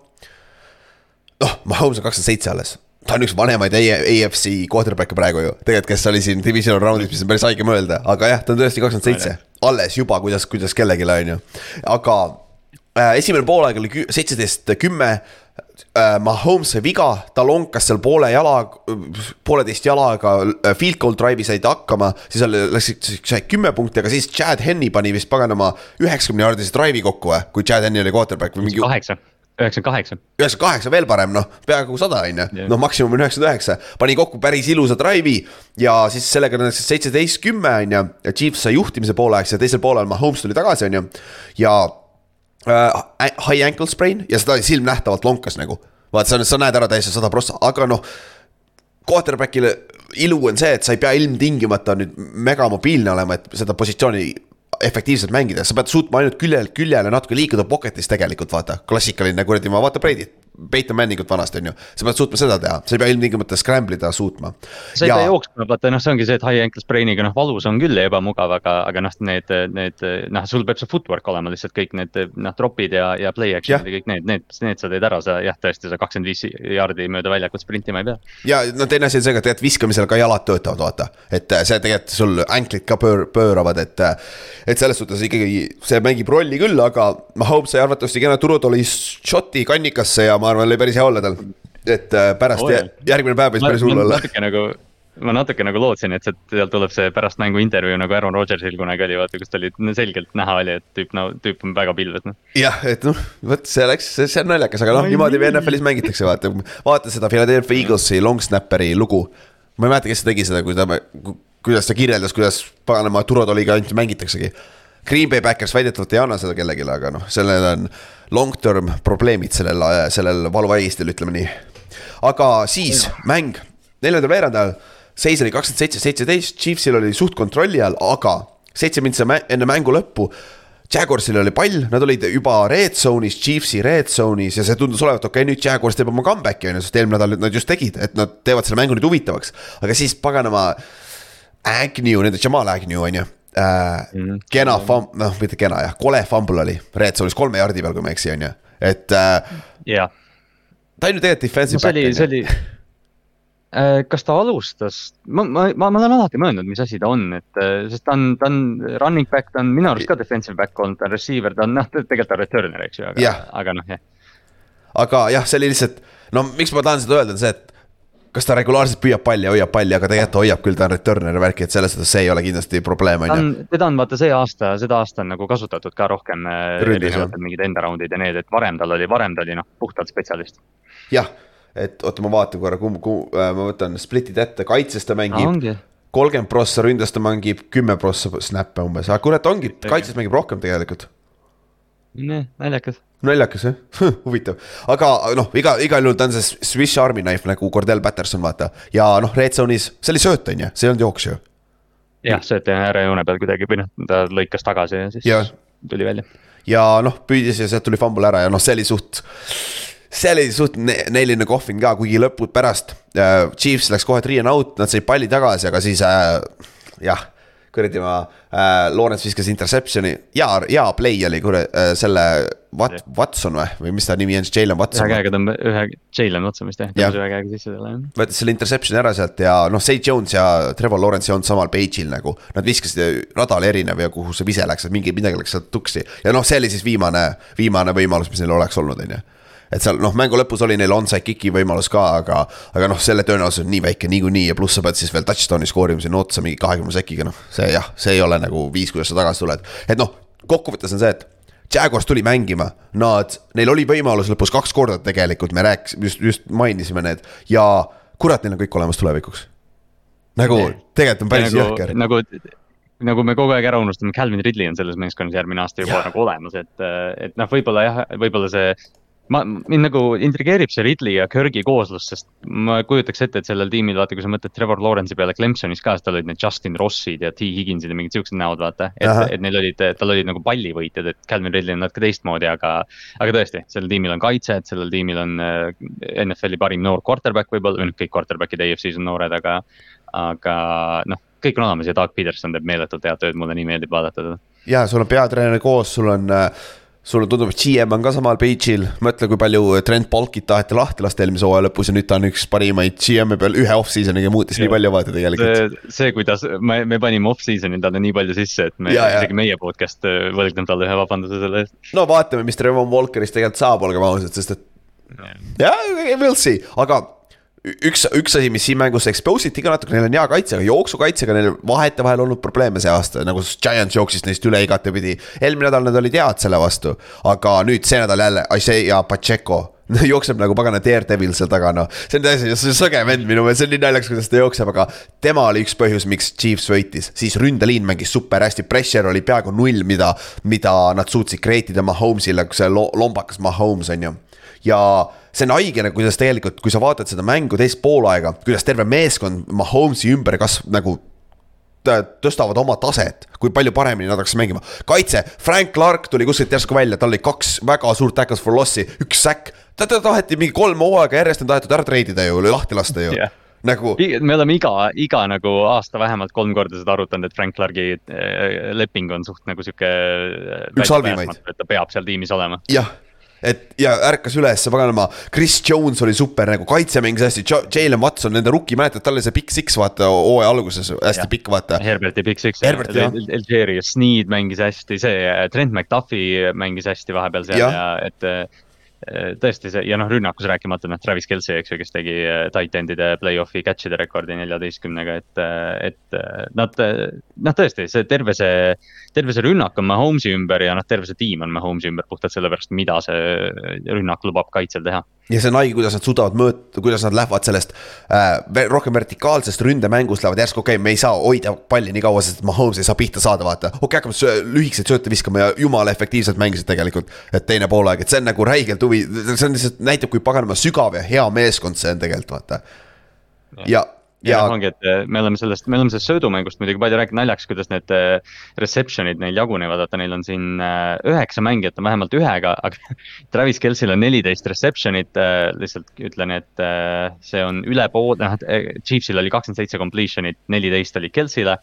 noh, Mahomes on kakskümmend seitse alles. Ta on üks vanemaid AFC quarterback'e praegu ju, tegelikult, kes oli siin divisional round'is, mis on päris haige mõelda, aga jah, ta on tõesti kakskümmend seitse. alles juba, kuidas, kuidas kellelegi on ju, aga äh, esimene poolaeg oli seitseteist, kümme äh,. Mahomes sai viga, ta lonkas seal poole jala, pooleteist jalaga äh, field goal drive'i said hakkama, siis oli, läks, sai kümme punkti, aga siis Chad Henny pani vist paganama üheksakümne jaardise drive'i kokku kui Chad Henny oli quarterback või mingi. kaheksa üheksakümmend kaheksa. üheksakümmend kaheksa, veel parem, noh, peaaegu sada on ju, noh, maksimum on üheksakümmend üheksa. pani kokku päris ilusa drive'i ja siis sellega on seitseteist, kümme on ju. ja Chiefs sai juhtimise pooleks ja teisel poolel Mahomes tuli tagasi, on ju. ja äh, high ankle sprain ja seda silmnähtavalt lonkas nagu. vaat sa, sa näed ära täiesti sada prossa, aga noh. Quarterback'ile ilu on see, et sa ei pea ilmtingimata nüüd megamobiilne olema, et seda positsiooni efektiivselt mängida, sa pead suutma ainult küljelt küljele natuke liikuda pocket'is tegelikult vaata, klassikaline kuradi, ma vaata Brady't. Peyton Manningut vanasti on ju, sa pead suutma seda teha, sa ei pea ilmtingimata scramble ida suutma. sa ei ja... pea jooksma, vaata noh, see ongi see, et high ankle sprain'iga noh, valus on küll ja ebamugav, aga, aga noh, need, need noh, sul peab see footwork olema lihtsalt kõik need noh, drop'id ja, ja play action'id ja kõik need, need, need sa teed ära, sa jah, tõesti, sa kakskümmend viis jaardi mööda väljakut sprintima ei pea. ja no teine asi on see, et tegelikult viskamisel ka jalad töötavad, vaata, et see tegelikult sul anklid ka pöör-, pööravad, et. et selles suhtes ikkagi see mängib rolli küll, aga Mahomes sai arvatavasti kena turutoli šoti kannikasse ja ma arvan, oli päris hea olla tal. et äh, pärast oh, järgmine päev võis päris hull olla. natuke nagu ma natuke nagu lootsin, et sealt tuleb see pärast mängu intervjuu nagu Aaron Rodgersil kunagi oli, vaata, kus ta oli selgelt näha oli, et tüüp, no tüüp on väga pilves, noh. jah, et noh, vot see läks, see on naljakas, aga noh, niimoodi NFL-is mängitakse, vaata. vaata seda Philadelphia Eaglesi long snapper'i lugu. ma ei mäleta, kes tegi seda, kui ta, kuidas ta kirjeldas, kuidas paganama turvatoliga ainult mängitaksegi Green Bay Backers väidetavalt ei anna seda kellelegi, aga noh, sellel on long term probleemid sellel, sellel valuvaigistil, ütleme nii. aga siis mäng, neljandal veerandajal, seis oli kakskümmend seitse, seitseteist, Chiefsil oli suht kontrolli all, aga seitse mintsa enne mängu lõppu Jaguarsil oli pall, nad olid juba red zone'is, Chiefsi red zone'is ja see tundus olevat, okei okay,, nüüd Jaguars teeb oma comeback'i on ju, sest eelmine nädal nad just tegid, et nad teevad selle mängu nüüd huvitavaks. aga siis paganama, Agnew, nende Jamal Agnew on ju äh, mm. -hmm. kena fam-, noh, mitte kena jah, kole fumble oli, red zone'is kolme jardi peal, kui ma ei eksi, on ju, et äh,. jah. ta on ju tegelikult defensive no, back. see oli, see oli Äh, kas ta alustas, ma, ma, ma, ma olen alati mõelnud, mis asi ta on, et äh, sest ta on, ta on running back, ta on minu arust ka defensive back olnud, ta on receiver, ta on noh, tegelikult ta on returner, eks ju, aga, aga noh, jah. aga jah, see oli lihtsalt, no miks ma tahan seda öelda, on see, et kas ta regulaarselt püüab palli ja hoiab palli, aga tegelikult ta hoiab küll, ta on returner ja värki, et selles suhtes see ei ole kindlasti probleem, on ju. teda on vaata see aasta, seda aasta on nagu kasutatud ka rohkem äh, mingid enda round'id ja need, et varem tal oli, varem ta oli noh, puhtalt spetsialist. jah et oota, ma vaatan korra, kumb, kumb, äh, ma võtan split'id ette, kaitses ta mängib kolmkümmend prossa, ründas ta mängib kümme prossa snap'e umbes, aga kurat, ongi, kaitses mängib rohkem tegelikult. naljakas. Naljakas jah huvitav, aga noh, iga, igal juhul ta on see Swiss Army knife nagu Cordell Patterson, vaata. ja noh, red zone'is, see oli sööt, on ju, see ei olnud jooks ju. jah, sööt äärejoone peal kuidagi või noh, ta lõikas tagasi ja siis ja. tuli välja. ja noh, püüdis ja sealt tuli fumble ära ja noh, see oli suht see oli suht neeline kohvin ka, kuigi lõpud pärast äh,. Chiefs läks kohe three and out, nad said palli tagasi, aga siis äh, jah kuradi ma äh,, Lawrence viskas interception'i. Ja, ja play oli kuradi äh, selle Wat-, Watson või, või mis ta nimi on, Jalen Watson. ühe käega tõmba-, ühe, Jalen Watson vist jah, tõmbas ühe käega sisse selle. võttis selle interception'i ära sealt ja noh, St Jones ja Trevor Lawrence ei olnud samal page'il nagu. Nad viskasid radal erinev ja kuhu see vise läks, et mingi, midagi läks sealt tuksi. Ja noh, see oli siis viimane, viimane võimalus, mis neil oleks olnud, on ju et seal noh, mängu lõpus oli neil onside kick'i võimalus ka, aga, aga noh, selle tõenäosus on nii väike niikuinii ja pluss sa pead siis veel touchdown'i skoorima sinna otsa mingi kahekümne sekiga, noh, see jah, see ei ole nagu viis, kuidas sa tagasi tuled. et noh, kokkuvõttes on see, et Jaguars tuli mängima, nad, neil oli võimalus lõpus kaks korda tegelikult, me rääkisime, just, just mainisime need ja kurat, neil on kõik olemas tulevikuks. nagu tegelikult on päris nagu, jõhker. nagu nagu me kogu aeg ära unustame, Calvin Ridley on selles meeskonnas järgmine aasta juba ja. nagu olemas, et, et noh, võib-olla jah, võib-olla see ma, mind nagu intrigeerib see Ridley ja Kirgi kooslus, sest ma kujutaks ette, et sellel tiimil, vaata, kui sa mõtled Trevor Lawrence'i peale Clemsonis ka, siis tal olid need Justin Rossid ja T Higginsid ja mingid siuksed näod, vaata. et, et neil olid, tal olid nagu pallivõitjad, et Calvin Ridley on natuke teistmoodi, aga, aga tõesti, sellel tiimil on kaitset, sellel tiimil on äh, NFL-i parim noor quarterback võib-olla, või noh, kõik quarterback'id EFC-s on noored, aga, aga noh, kõik on olemas ja Doug Peterson teeb meeletult head tööd, mulle nii meeldib vaadata teda. ja sul on peatreener koos, sul on äh sulle tundub, et GM on ka samal page'il, mõtle, kui palju Trent Balkit taheti lahti lasta eelmise hooaja lõpus ja nüüd ta on üks parimaid GM-e peal ühe off-season'iga muutis ja. nii palju vaata tegelikult. see, kuidas me, me panime off-season'i talle nii palju sisse, et me, isegi meie podcast äh, võlgneb talle ühe vabanduse selle eest. no vaatame, mis Trevon Walkerist tegelikult saab, olgem ausad, sest et. jah, we'll see, aga üks, üks asi, mis siin mängus expose iti ka natuke, neil on hea kaitse, aga jooksukaitsega neil vahetevahel olnud probleeme see aasta, nagu Giants jooksis neist üle igatepidi. eelmine nädal nad olid head selle vastu, aga nüüd see nädal jälle Isaiah Pacheco jookseb nagu pagana daredevil seal taga, noh. see on täiesti, on sõge vend minu meelest, see on nii naljakas, kuidas ta jookseb, aga tema oli üks põhjus, miks Chiefs võitis. siis ründeliin mängis super hästi, pressure oli peaaegu null, mida, mida nad suutsid create ida Mahomes'ile, see lombakas Mahomes on ju. ja see on haige nagu, kuidas tegelikult, kui sa vaatad seda mängu teist poolaega, kuidas terve meeskond Mahomes'i ümber kasv- nagu tõstavad oma taset, kui palju paremini nad hakkasid mängima. kaitse, Frank Clark tuli kuskilt järsku välja, tal oli kaks väga suurt tackles for loss'i, üks säkk. ta taheti mingi kolm hooaega järjest on tahetud ära treidida ju, lahti lasta ju yeah nagu. me oleme iga, iga nagu aasta vähemalt kolm korda seda arutanud, et Frank Clarki äh, leping on suht nagu sihuke. üks halvimaid. et ta peab seal tiimis olema. jah et ja ärkas üles, paganama, Chris Jones oli super nagu, kaitse mängis hästi, Jalen Watson, nende rookie, mäletad, tal oli see Big Six, vaata, hooaja alguses hästi pikk, vaata. Herberti Big Six, Algeri, Sneed mängis hästi, see Trent McDuffie mängis hästi vahepeal seal ja, ja et tõesti see ja noh, rünnakus rääkimata noh, Travis Kelci, eks ju, kes tegi äh, titan'ide play-off'i catch'ide rekordi neljateistkümnega, et, äh, et nad. noh, tõesti see terve see, terve see rünnak on Mahomes'i ümber ja noh, terve see tiim on Mahomes'i ümber puhtalt sellepärast, mida see rünnak lubab kaitsel teha ja see on haige, kuidas nad suudavad mõõta, kuidas nad lähevad sellest äh, rohkem vertikaalsest ründemängust lähevad järsku, okei okay,, me ei saa hoida palli nii kaua, sest Mahomes ei saa pihta saada, vaata. okei okay,, hakkame lühikeseid sööte viskama ja jumala efektiivselt mängisid tegelikult. et teine poolaeg, et see on nagu räigelt huvi, see on lihtsalt näitab, kui paganama sügav ja hea meeskond see on tegelikult, vaata. ja ja noh, ongi, et äh, me oleme sellest, me oleme sellest söödumängust muidugi palju rääkinud naljakas, kuidas need äh, reception'id neil jagunevad, vaata, neil on siin äh, üheksa mängijat on vähemalt ühega, aga Travis Kelsil on neliteist reception'it, lihtsalt ütlen, et see on üle poole, noh, Chiefsil oli kakskümmend seitse completion'it, neliteist oli Kelsile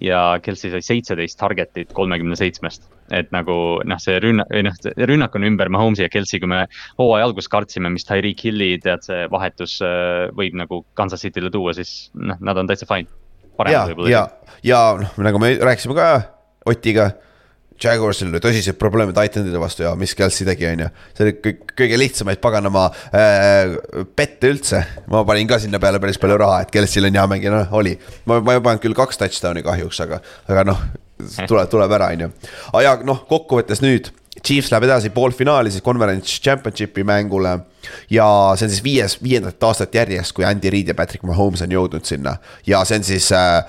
ja Kelsi sai seitseteist target'it kolmekümne seitsmest. et nagu noh, see rünnak, või noh, rünnak on ümber Mahomes'i ja Kelsi, kui me hooaja alguses kartsime, mis Tyreek Hilli, tead, see vahetus äh, võib nagu Kansas City'le tuua, siis noh, nad on täitsa fine. ja ja, ja noh, nagu me rääkisime ka Otiga. Jaguarsil oli tõsiseid probleeme Titanide vastu ja mis Kelsey tegi, on ju. see oli kõik, kõige lihtsamaid paganama äh, pette üldse. ma panin ka sinna peale päris palju raha, et Kelsey'l on hea mängija, noh oli. ma, ma ei pannud küll kaks touchdown'i kahjuks, aga, aga noh, tuleb, tuleb ära, on ju. aga ja noh, kokkuvõttes nüüd Chiefs läheb edasi poolfinaali siis conference championship'i mängule ja see on siis viies, viiendat aastat järjest, kui Andy Reid ja Patrick Mahomes on jõudnud sinna ja see on siis äh,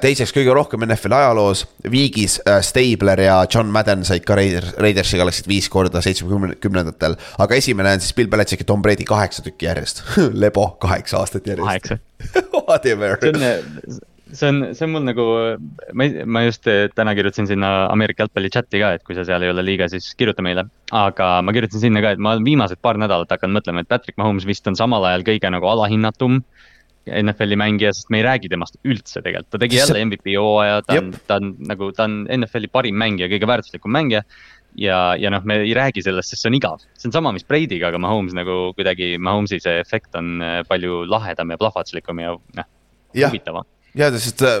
teiseks kõige rohkem NFL ajaloos. viigis äh, Stabler ja John Madden said ka Raiders, Raidersiga läksid viis korda seitsmekümnendatel, aga esimene on siis Bill Belichik ja Tom Brady kaheksa tükki järjest. lebo kaheksa aastat järjest. kaheksa. Whatever. see on, see on, see on mul nagu, ma ma just eh, täna kirjutasin sinna Ameerika jalgpalli chati ka, et kui sa seal ei ole liiga, siis kirjuta meile. aga ma kirjutasin sinna ka, et ma olen viimased paar nädalat hakanud mõtlema, et Patrick Mahomes vist on samal ajal kõige nagu alahinnatum NFL-i mängija, sest me ei räägi temast üldse tegelikult, ta tegi jälle MVP hooaja, ta on ta on nagu, ta on NFL-i parim mängija, kõige väärtuslikum mängija. ja, ja noh, me ei räägi sellest, sest see on igav, see on sama, mis Brady'ga, aga Mahomes nagu kuidagi, Mahomes'i see efekt on eh, palju lahedam ja plahvatuslikum ja noh, huvitavam. ja sest äh,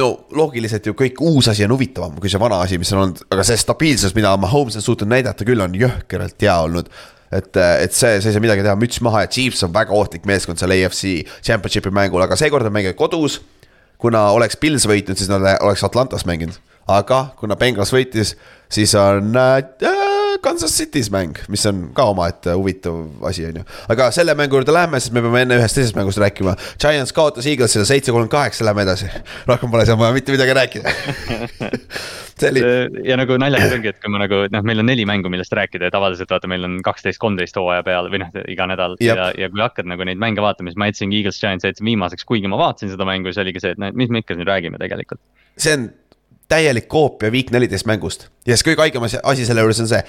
no loogiliselt ju kõik uus asi on huvitavam kui see vana asi, mis on olnud, aga see stabiilsus, mida Mahomes on suutnud näidata küll, on jõhkralt hea olnud. et, et see, see ei saa midagi teha, müts maha ja Chiefs on väga ohtlik meeskond seal AFC championship'i mängul, aga seekord on mänginud kodus. kuna oleks Pils võitnud, siis nad oleks Atlantas mänginud, aga kuna Bengals võitis, siis on äh, Kansas City's mäng, mis on ka omaette huvitav asi, on ju. aga selle mängu juurde lähme, sest me peame enne ühest teisest mängust rääkima. Giants kaotas Eaglesile seitse, kolmkümmend kaheksa, lähme edasi. rohkem pole seal vaja mitte midagi rääkida. see oli, ja nagu naljakas ongi, et kui ma nagu noh, meil on neli mängu, millest rääkida ja tavaliselt vaata, meil on kaksteist, kolmteist hooaja peal või noh, iga nädal Jep. ja, ja kui hakkad nagu neid mänge vaatama, siis ma jätsin Eagles Giants jätsin viimaseks, kuigi ma vaatasin seda mängu, siis oligi see, et noh, et mis me ikka siin räägime tegelikult. see on täielik koopia Week neliteist mängust ja siis kõige haigem asi- selle juures on see.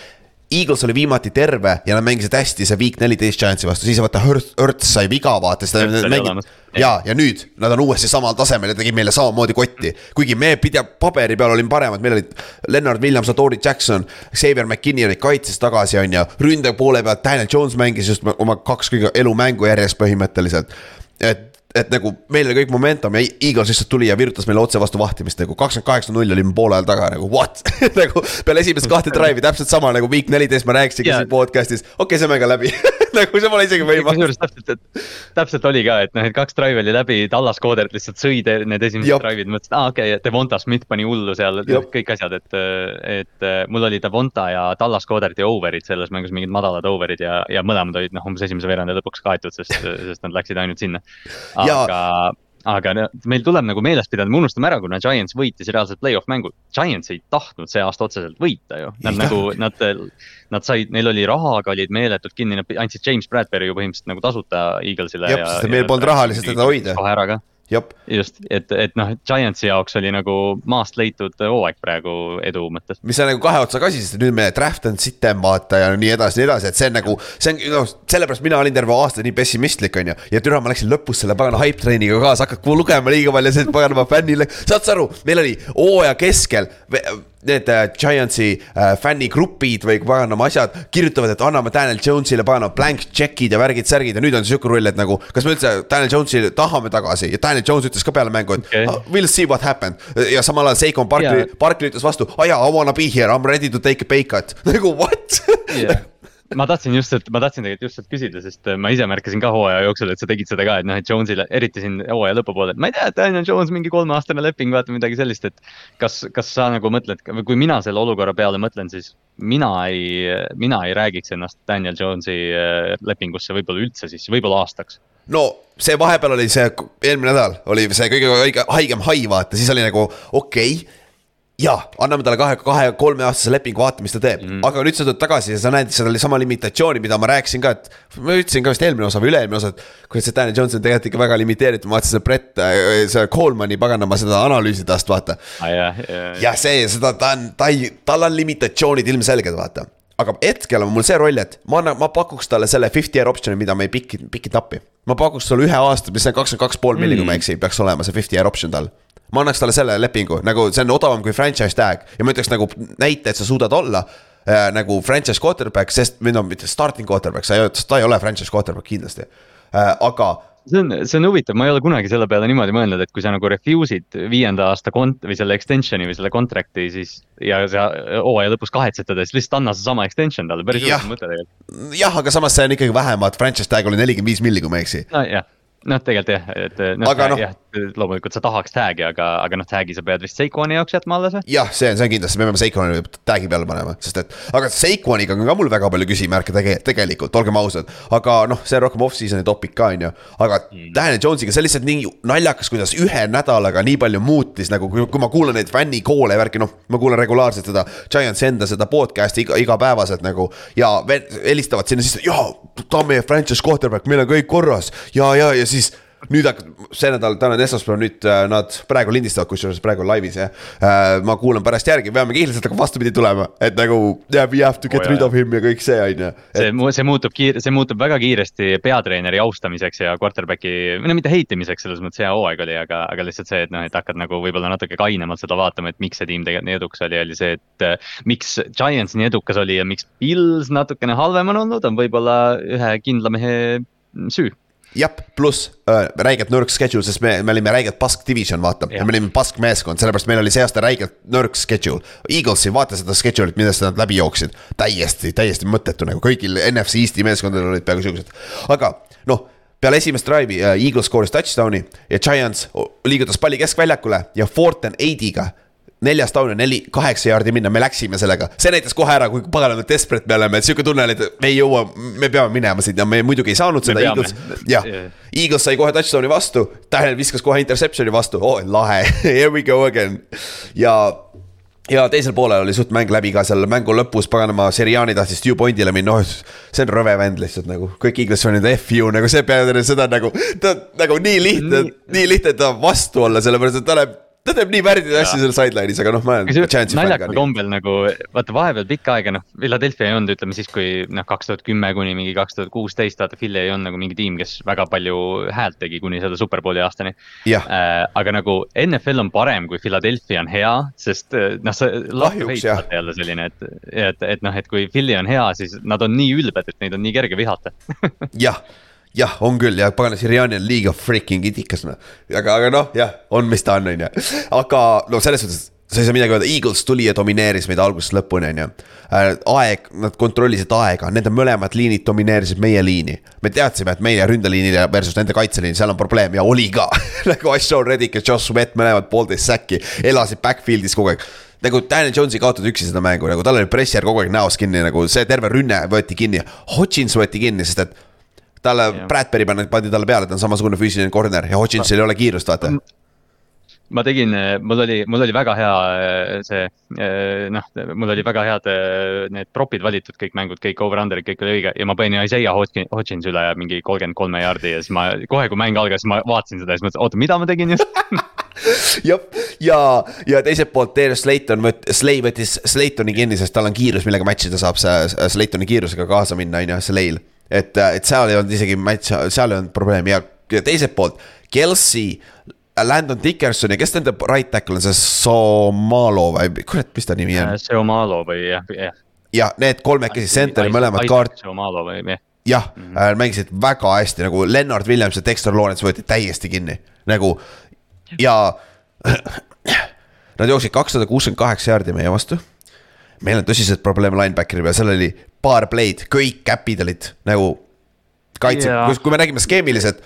Eagles oli viimati terve ja nad mängisid hästi see Week neliteist Giantsi vastu, siis vaata Hurts, Hurts sai viga, vaata olemas.. ja, ja nüüd nad on uuesti samal tasemel ja tegi meile samamoodi kotti. kuigi me pidi paberi peal olime paremad, meil olid Leonard Williams, Adori Jackson, Xavier McKinney olid kaitses tagasi, on ju. ründaja poole pealt Daniel Jones mängis just oma kaks kõige elumängu järjest põhimõtteliselt. et, et nagu meil oli kõik momentum ja Eagles lihtsalt tuli ja virutas meile otse vastu vahtimist nagu kakskümmend kaheksa null olime poole ajal taga nagu what? Nagu peale esimest kahte drive'i täpselt sama nagu week neliteist ma rääkisin Jaa. siin podcast'is, okei okay,, see mäng on läbi nagu see pole isegi võimalik. kusjuures täpselt, et täpselt oli ka, et noh, et kaks drive'i oli läbi, Dallas Coderit lihtsalt sõi need esimesed Jop. drive'id, mõtlesin, aa okei okay,, Devonta Smith pani hullu seal kõik asjad, et, et mul oli Devonta ja Dallas Coderti over'id selles mängus mingid madalad over'id ja, ja mõlemad olid noh, umbes esimese veerandi lõpuks kaetud, sest, sest nad läksid ainult sinna. Aga, aga meil tuleb nagu meeles pidada, me unustame ära, kuna Giants võitis reaalselt play-off mängu. Giants ei tahtnud see aasta otseselt võita ju, Ei nad nagu, nad, nad said, neil oli rahaga olid meeletud kinni, nad andsid James Bradbury ju põhimõtteliselt nagu tasuta Eaglesile. Jep, sest meil polnud raha lihtsalt teda hoida. kohe ära ka, just, et, et noh, Giantsi jaoks oli nagu maast leitud hooaeg praegu edu mõttes. mis on nagu kahe otsaga asi, sest nüüd me draft on sitem vaata ja nii edasi, nii edasi, et see on nagu, see on noh, sellepärast mina olin terve aasta nii pessimistlik, on ju. ja türa, ma läksin lõpus selle pagana hype train'iga kaasa, hakkas lugema liiga palju, see paganama fännile, saad sa aru, meil oli hooaja keskel need äh, Giantsi äh, fännigrupid või paganama asjad kirjutavad, et anname Daniel Jones'ile paganama blank check'id ja värgid-särgid ja nüüd on sihuke rull, et nagu, kas me üldse Daniel Jones'i tahame tagasi ja Daniel Jones ütles ka peale mängu, et okay. we'll see what happened ja samal ajal Seikon Barkley Jaa., Barkley ütles vastu, aa jaa, I wanna be here, I m ready to take a pay cut. nagu what Yeah. Ma tahtsin just, et ma tahtsin tegelikult just sealt küsida, sest äh, ma ise märkasin ka hooaja jooksul, et sa tegid seda ka, et noh, et Jones'ile, eriti siin hooaja lõpupoole, et ma ei tea, Daniel Jones mingi kolmeaastane leping, vaata midagi sellist, et kas, kas sa nagu mõtled, kui mina selle olukorra peale mõtlen, siis mina ei, mina ei räägiks ennast Daniel Jones'i äh, lepingusse võib-olla üldse siis, võib-olla aastaks. no see vahepeal oli see, eelmine nädal oli see kõige haige, haigem hai, vaata, siis oli nagu okei okay. Ja anname talle kahe, kahe, kolmeaastase lepingu, vaata, mis ta teeb mm. aga nüüd sa tuled tagasi ja sa näed seda sama limitatsiooni, mida ma rääkisin ka, et. ma ütlesin ka vist eelmine osa või üle-eelmine osa, et kuidas see Danny Jones on tegelikult ikka väga limiteeritud, ma vaatasin seda Brett, äh, see Coleman'i paganama seda analüüsi tast, vaata ah,. ja, ja, ja see, seda ta on, ta ei, tal on limitatsioonid ilmselged, vaata aga hetkel on mul see roll, et ma annan, ma pakuks talle selle fifty year option'i, mida me ei piki, piki tappi. ma pakuks sulle ühe aasta, mis on kakskümmend kaks pool milli, kui ma ei eksi, peaks olema see fifty year option tal. Ma annaks talle selle lepingu, nagu see on odavam kui franchise tag ja ma ütleks nagu näite, et sa suudad olla äh, nagu franchise quarterback, sest või no mitte starting quarterback, sa ei ole, ta ei ole franchise quarterback kindlasti äh,, aga see on, see on huvitav, ma ei ole kunagi selle peale niimoodi mõelnud, et kui sa nagu refuse'id viienda aasta kont- või selle extension'i või selle contract'i, siis. ja sa hooaja lõpus kahetsetad, siis lihtsalt anna seesama extension talle, päris huvitav mõte tegelikult. jah, aga samas see on ikkagi vähemalt, franchise tag oli nelikümmend viis milli, kui ma ei eksi. nojah noh, tegelikult jah, et noh, no, jah, loomulikult sa tahaks tag'i, aga, aga noh, tag'i sa pead vist Seikoni jaoks jätma alles või? jah, see on, see on kindlasti, me peame Seikoni tag'i peale panema, sest et, aga Seikoniga on ka mul väga palju küsimärke tege, tegelikult, olgem ausad. aga noh, see on rohkem off-season'i topik ka on ju, aga mm. Daniel Jones'iga, see on lihtsalt nii naljakas, kuidas ühe nädalaga nii palju muutis nagu, kui ma kuulan neid fännikoole ja värki, noh, ma kuulan regulaarselt seda Giants enda seda podcast'i iga, igapäevaselt nagu. ja helistavad sinna sisse, jaa, ta on meie franchise quarterback, meil on kõik korras ja, ja, ja siis nüüd hakkab, see nädal, täna on esmaspäev, nüüd äh, nad praegu lindistavad, kusjuures praegu laivis jah äh,. ma kuulan pärast järgi, peame kiirelt hakkama vastupidi tulema, et nagu yeah, we have to get oh, rid of him ja kõik see on ju. see, see muutub kiir-, see muutub väga kiiresti peatreeneri austamiseks ja quarterback'i, või no mitte heitimiseks, selles mõttes hea hooaeg oli, aga, aga lihtsalt see, et noh, et hakkad nagu võib-olla natuke kainemalt seda vaatama, et miks see tiim tegelikult nii edukas oli, oli see, et äh,. miks Giants nii edukas oli ja miks Pils natukene halvem on olnud, on võib-olla ühe kindla mehe süü jah, pluss äh, räigelt nõrk schedule, sest me, me olime räigelt pask division, vaata. ja me olime pask meeskond, sellepärast meil oli see aasta räigelt nõrk schedule. Eaglesi, vaata seda schedule'it, millest nad läbi jooksid. täiesti, täiesti mõttetu nagu kõigil NFC Eesti meeskondadel olid peaaegu siuksed. aga noh, peale esimest drive'i äh, Eagles skooris touchdown'i ja Giants liigutas palli keskväljakule ja Forten Eidiga neljas down ja neli, kaheksa jaardi minna, me läksime sellega. see näitas kohe ära, kui paganama desperate me oleme, et sihuke tunne oli, et me ei jõua, me peame minema siit ja me muidugi ei saanud seda, Eagles. jah, Eagles sai kohe touchdown'i vastu, Tähel viskas kohe interception'i vastu, oo oh, lahe here we go again. ja ja teisel poolel oli suht mäng läbi ka seal mängu lõpus, paganama, Seriani tahtis two point'ile minna, noh, see on rõve vend lihtsalt nagu. kõik Eagles fännid F-u nagu see peatreener, seda nagu, ta nagu nii lihtne, nii lihtne ta vastu olla, sellepärast et ta läheb ta teeb nii värdjaid asju seal sideline'is, aga noh, ma olen. naljakal kombel nagu, vaata vahepeal pikka aega noh, Philadelphia ei olnud, ütleme siis, kui noh, kaks tuhat kümme kuni mingi kaks tuhat kuusteist, vaata Philly ei olnud nagu mingi tiim, kes väga palju häält tegi kuni selle superbowli aastani. Äh, aga nagu NFL on parem, kui Philadelphia on hea, sest äh, noh, see. kahjuks jah. jälle selline, et, et, et noh, et kui Philly on hea, siis nad on nii ülbed, et neid on nii kerge vihata jah jah, on küll ja pagana, Siriani on liiga freaking itikas noh. aga, aga noh, jah, on, mis ta on, on ju. aga no selles suhtes sa ei saa midagi öelda, Eagles tuli ja domineeris meid algusest lõpuni, on ju. Äh, aeg, nad kontrollisid aega, nende mõlemad liinid domineerisid meie liini. me teadsime, et meie ründeliinil versus nende kaitseliin, seal on probleem ja oli ka nagu Ashton Reddick ja Josh Sweat mõlemad poolteist säkki, elasid backfield'is kogu aeg nagu Daniel Jones'i kaotas üksi seda mängu, nagu tal oli pressijärg kogu aeg näos kinni, nagu see terve rünne võeti kinni. Hodgins võeti kinni, sest et talle, Bradbury pandi, pandi talle peale, ta on samasugune füüsiline corner ja Hodginsil ei ole kiirust, vaata. Ma tegin, mul oli, mul oli väga hea see, noh, mul oli väga head need prop'id valitud, kõik mängud, kõik over-under'id, kõik oli õige ja ma panin Isaiah Hodgins üle mingi kolmkümmend kolme jaardi ja siis ma kohe, kui mäng algas, ma vaatasin seda ja siis mõtlesin, oota, mida ma tegin just? Jah, ja, ja teiselt poolt Darius Slayton võt-, Slay võttis Slaytoni kinni, sest tal on kiirus, millega match ida saab see Slaytoni kiirusega kaasa minna, on ju, Slay'l et, äh, et seal ei olnud isegi matš, seal ei olnud probleemi ja, ja teiselt poolt Kelsey. Landon Dickerson ja kes nende right tackle on, see Somalo või kurat, mis ta nimi on? Äh, Somalo või jah, jah. ja need kolmekesi center'i mõlemad kaart. Somalo või jah jah mm -hmm., mängisid väga hästi nagu Lennart Williams ja Dexter Lawrence võeti täiesti kinni nagu ja. Nad jooksid kakssada kuuskümmend kaheksa jaardi meie vastu. meil on tõsised probleeme linebackeri peal, seal oli paar play'd, kõik käpid olid nagu kaitse yeah., kui, kui me räägime skeemiliselt,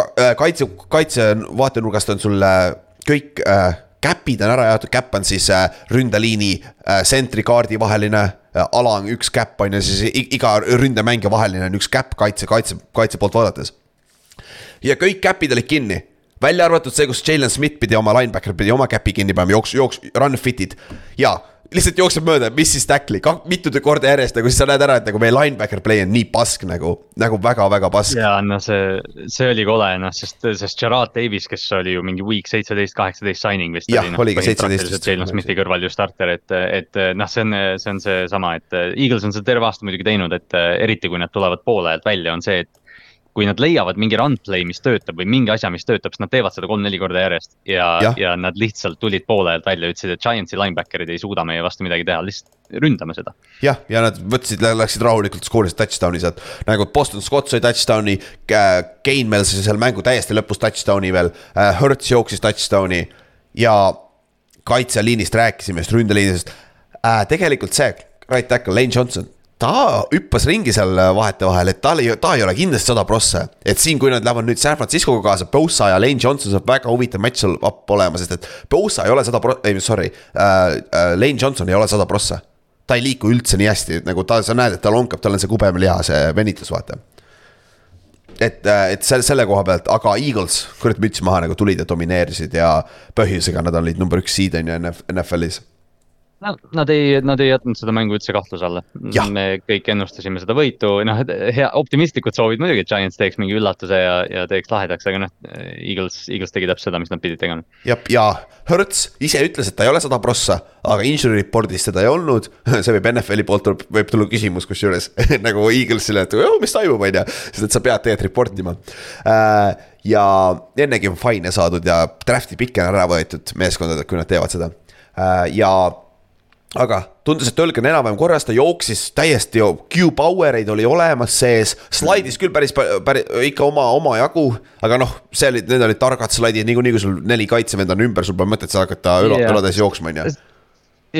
äh, kaitse, kaitse vaatenurgast on sul kõik äh, käpid on ära jaotatud, käpp on siis äh, ründeliini äh,, sentrikaardi vaheline äh, ala on üks käpp on ju, siis iga ründemängija vaheline on üks käpp kaitse, kaitse, kaitse poolt vaadates. ja kõik käpid olid kinni välja arvatud see, kus Jalen Smith pidi oma linebacker pidi oma käpi kinni panema, jooks, jooks, run fit'id ja lihtsalt jookseb mööda, mis siis tackle'i, mitu korda järjest nagu siis sa näed ära, et nagu meie linebacker play on nii pask nagu, nagu väga-väga pask. ja no see, see oli kole noh, sest, sest Gerard Davis, kes oli ju mingi week seitseteist, kaheksateist signing vist. jah, oligi seitseteist. Jalen Smithi kõrval ju starter, et, et noh, see on, see on seesama, et Eagles on seda terve aasta muidugi teinud, et eriti kui nad tulevad poole ajalt välja, on see, et kui nad leiavad mingi run play, mis töötab või mingi asja, mis töötab, siis nad teevad seda kolm-neli korda järjest. ja, ja., ja nad lihtsalt tulid poole ajalt välja, ütlesid, et Giantsi linebacker'id ei suuda meie vastu midagi teha, lihtsalt ründame seda. jah, ja nad võtsid, läksid rahulikult, skoorisid touchdown'i sealt, nagu Boston Scott sai touchdown'i. Kane meil sai seal mängu täiesti lõpus touchdown'i veel, Hertz jooksis touchdown'i ja kaitseliinist rääkisime, just ründeliinist äh,. tegelikult see right tackle Lane Johnson ta hüppas ringi seal vahetevahel, et tal ei, ta ei ole kindlasti sada prossa. et siin, kui nad lähevad nüüd San Franciscoga kaasa, Bosa ja Lane Johnson saab väga huvitav match seal up olema, sest et Bosa ei ole sada pro-, ei sorry uh,, uh, Lane Johnson ei ole sada prossa. ta ei liiku üldse nii hästi, nagu ta, sa näed, et ta lonkab, tal on see kubemeliha, see venitus, vaata. et, äh, et selle, selle koha pealt, aga Eagles, kurat müts maha nagu tulid ja domineerisid ja põhjusega nad olid number üks seed on ju NFL-is nad ei, nad ei jätnud seda mängu üldse kahtluse alla. me kõik ennustasime seda võitu, noh, hea, optimistlikud soovid muidugi, et Giants teeks mingi üllatuse ja, ja teeks lahedaks, aga noh, Eagles, Eagles tegi täpselt seda, mis nad pidid tegema. jah, ja Hertz ise ütles, et ta ei ole sada prossa, aga injury report'is seda ei olnud. see võib NFL-i poolt, võib tulla küsimus kusjuures nagu Eaglesile, et oh, mis toimub, on ju, sest et sa pead tegelikult report ima äh, ja ennegi on fine'e saadud ja draft'i pikke on ära võetud meeskondadelt, kui nad teevad seda. Äh, ja aga tundus, et õlg on enam-vähem korras, ta jooksis täiesti, Q-power eid oli olemas sees, slaidis küll päris, päris ikka oma, omajagu. aga noh, see olid, need olid targad slaidid, niikuinii kui sul neli kaitsevenda on ümber, sul pole mõtet seal hakata õla, õlades jooksma, on ju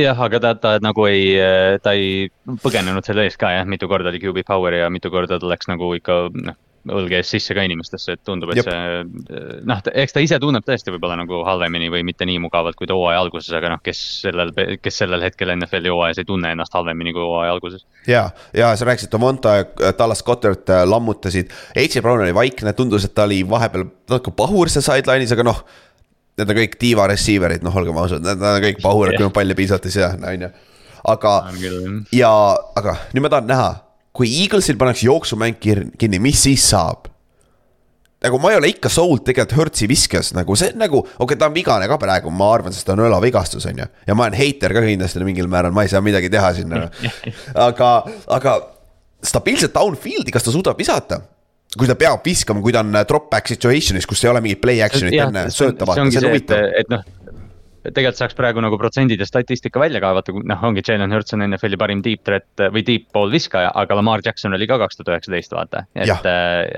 jah, aga ta, ta nagu ei, ta ei põgenenud selle eest ka jah, mitu korda oli QB power ja mitu korda ta läks nagu ikka noh õlg ees sisse ka inimestesse, et tundub, et Jop. see noh, eks ta ise tunneb tõesti võib-olla nagu halvemini või mitte nii mugavalt kui ta hooaja alguses, aga noh, kes sellel, kes sellel hetkel NFL-i hooajas ei tunne ennast halvemini kui hooaja alguses. ja, ja sa rääkisid, Tomonta ja Dallas Goddard äh, lammutasid, AJ Brown oli vaikne, tundus, et ta oli vahepeal natuke pahur seal sideline'is, aga noh. Need on kõik diva receiver'id, noh, olgem ausad, nad on kõik pahurad yeah., kui nad palli piisavalt ei sea, on ju. aga, ja, aga nüüd ma tahan näha kui Eaglesil pannakse jooksumäng kinni, mis siis saab? nagu ma ei ole ikka sold tegelikult Hertzi viskes nagu see nagu, okei okay,, ta on vigane ka praegu, ma arvan, sest ta on õlavigastus, on ju. ja ma olen heiter ka kindlasti mingil määral, ma ei saa midagi teha sinna. aga, aga stabiilset downfield'i, kas ta suudab visata? kui ta peab viskama, kui ta on drop back situation'is, kus ei ole mingit play action'it enne sööta vaata, see on huvitav. et noh, tegelikult saaks praegu nagu protsendide statistika välja kaevata, noh, ongi Jalen Hurts on NFL-i parim deep threat või deep ball viskaja, aga Lamar Jackson oli ka kaks tuhat üheksateist, vaata, et,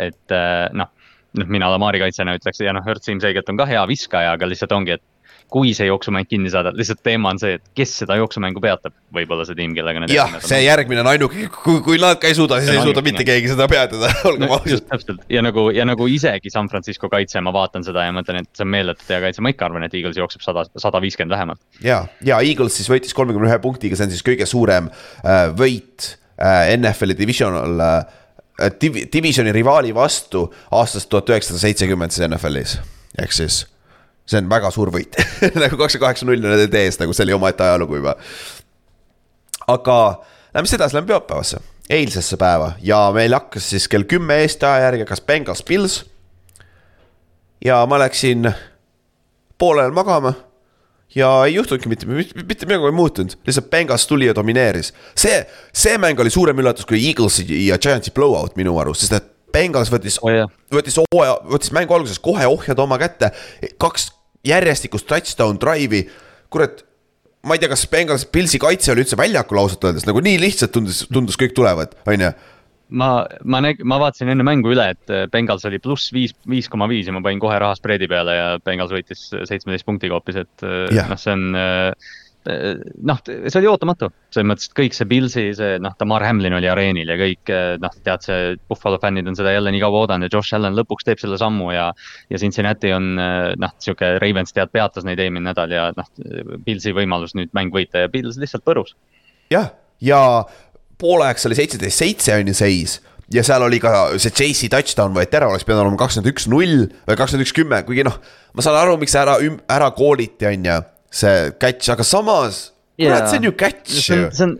et noh. noh, mina Lamari kaitsjana ütleks ja noh, Hurts ilmselgelt on ka hea viskaja, aga lihtsalt ongi, et kui see jooksumäng kinni saada, lihtsalt teema on see, et kes seda jooksumängu peatab, võib-olla see tiim, kellega nad. jah, see järgmine on ainuke, kui, kui nad ka ei suuda, siis ei suuda mitte keegi seda peatada, olgem no, ausad. täpselt ja nagu, ja nagu isegi San Francisco kaitse, ma vaatan seda ja mõtlen, et see on meeletult hea kaitse, ma ikka arvan, et Eagles jookseb sada, sada viiskümmend vähemalt. ja, ja Eagles siis võitis kolmekümne ühe punktiga, see on siis kõige suurem äh, võit äh, NFL-i divisional äh, div-, divisioni rivaali vastu aastast tuhat üheksasada seitsekümmend siis NFL-is, ehk siis see on väga suur võit nagu kakskümmend kaheksa null on nende ees, nagu see oli omaette ajalugu juba. aga lähme siis edasi, lähme pühapäevasse, eilsesse päeva ja meil hakkas siis kell kümme Eesti aja järgi hakkas Bengals Pils. ja ma läksin poolel magama ja ei juhtunudki mitte, mitte midagi ei muutunud, lihtsalt Bengals tuli ja domineeris. see, see mäng oli suurem üllatus kui Eaglesi ja Giantsi blowout minu arust, sest et Bengals võttis oh,, võttis hooaja, võttis mängu alguses kohe ohjad oma kätte. kaks järjestikust touchdown drive'i, kurat. ma ei tea, kas Bengals, Pilsi kaitse oli üldse väljakul ausalt öeldes, nagu nii lihtsalt tundus, tundus kõik tulevad, on ju ma, ma nägin, ma vaatasin enne mängu üle, et Bengals oli pluss viis, viis koma viis ja ma panin kohe raha spreadi peale ja Bengals võitis seitsmeteist punktiga hoopis, et yeah. noh, see on äh, Äh, noh, see oli ootamatu, selles mõttes, et kõik see Pilsi, see noh, Tamar Hamlin oli areenil ja kõik äh, noh, tead, see Buffalo fännid on seda jälle nii kaua oodanud ja Josh Allan lõpuks teeb selle sammu ja. ja Cincinnati on äh, noh, sihuke Ravens tead peatas neid eelmine nädal ja noh, Pilsi võimalus nüüd mäng võita ja Pils lihtsalt põrus. jah, ja poolajaks oli seitseteist, seitse on ju seis ja seal oli ka see JC touchdown võeti ära, oleks pidanud olema kakskümmend üks null või kakskümmend üks kümme, kuigi noh. ma saan aru, miks ära, ära kooliti, on ju, see catch, aga samas kurat, see on ju catch. Ju see on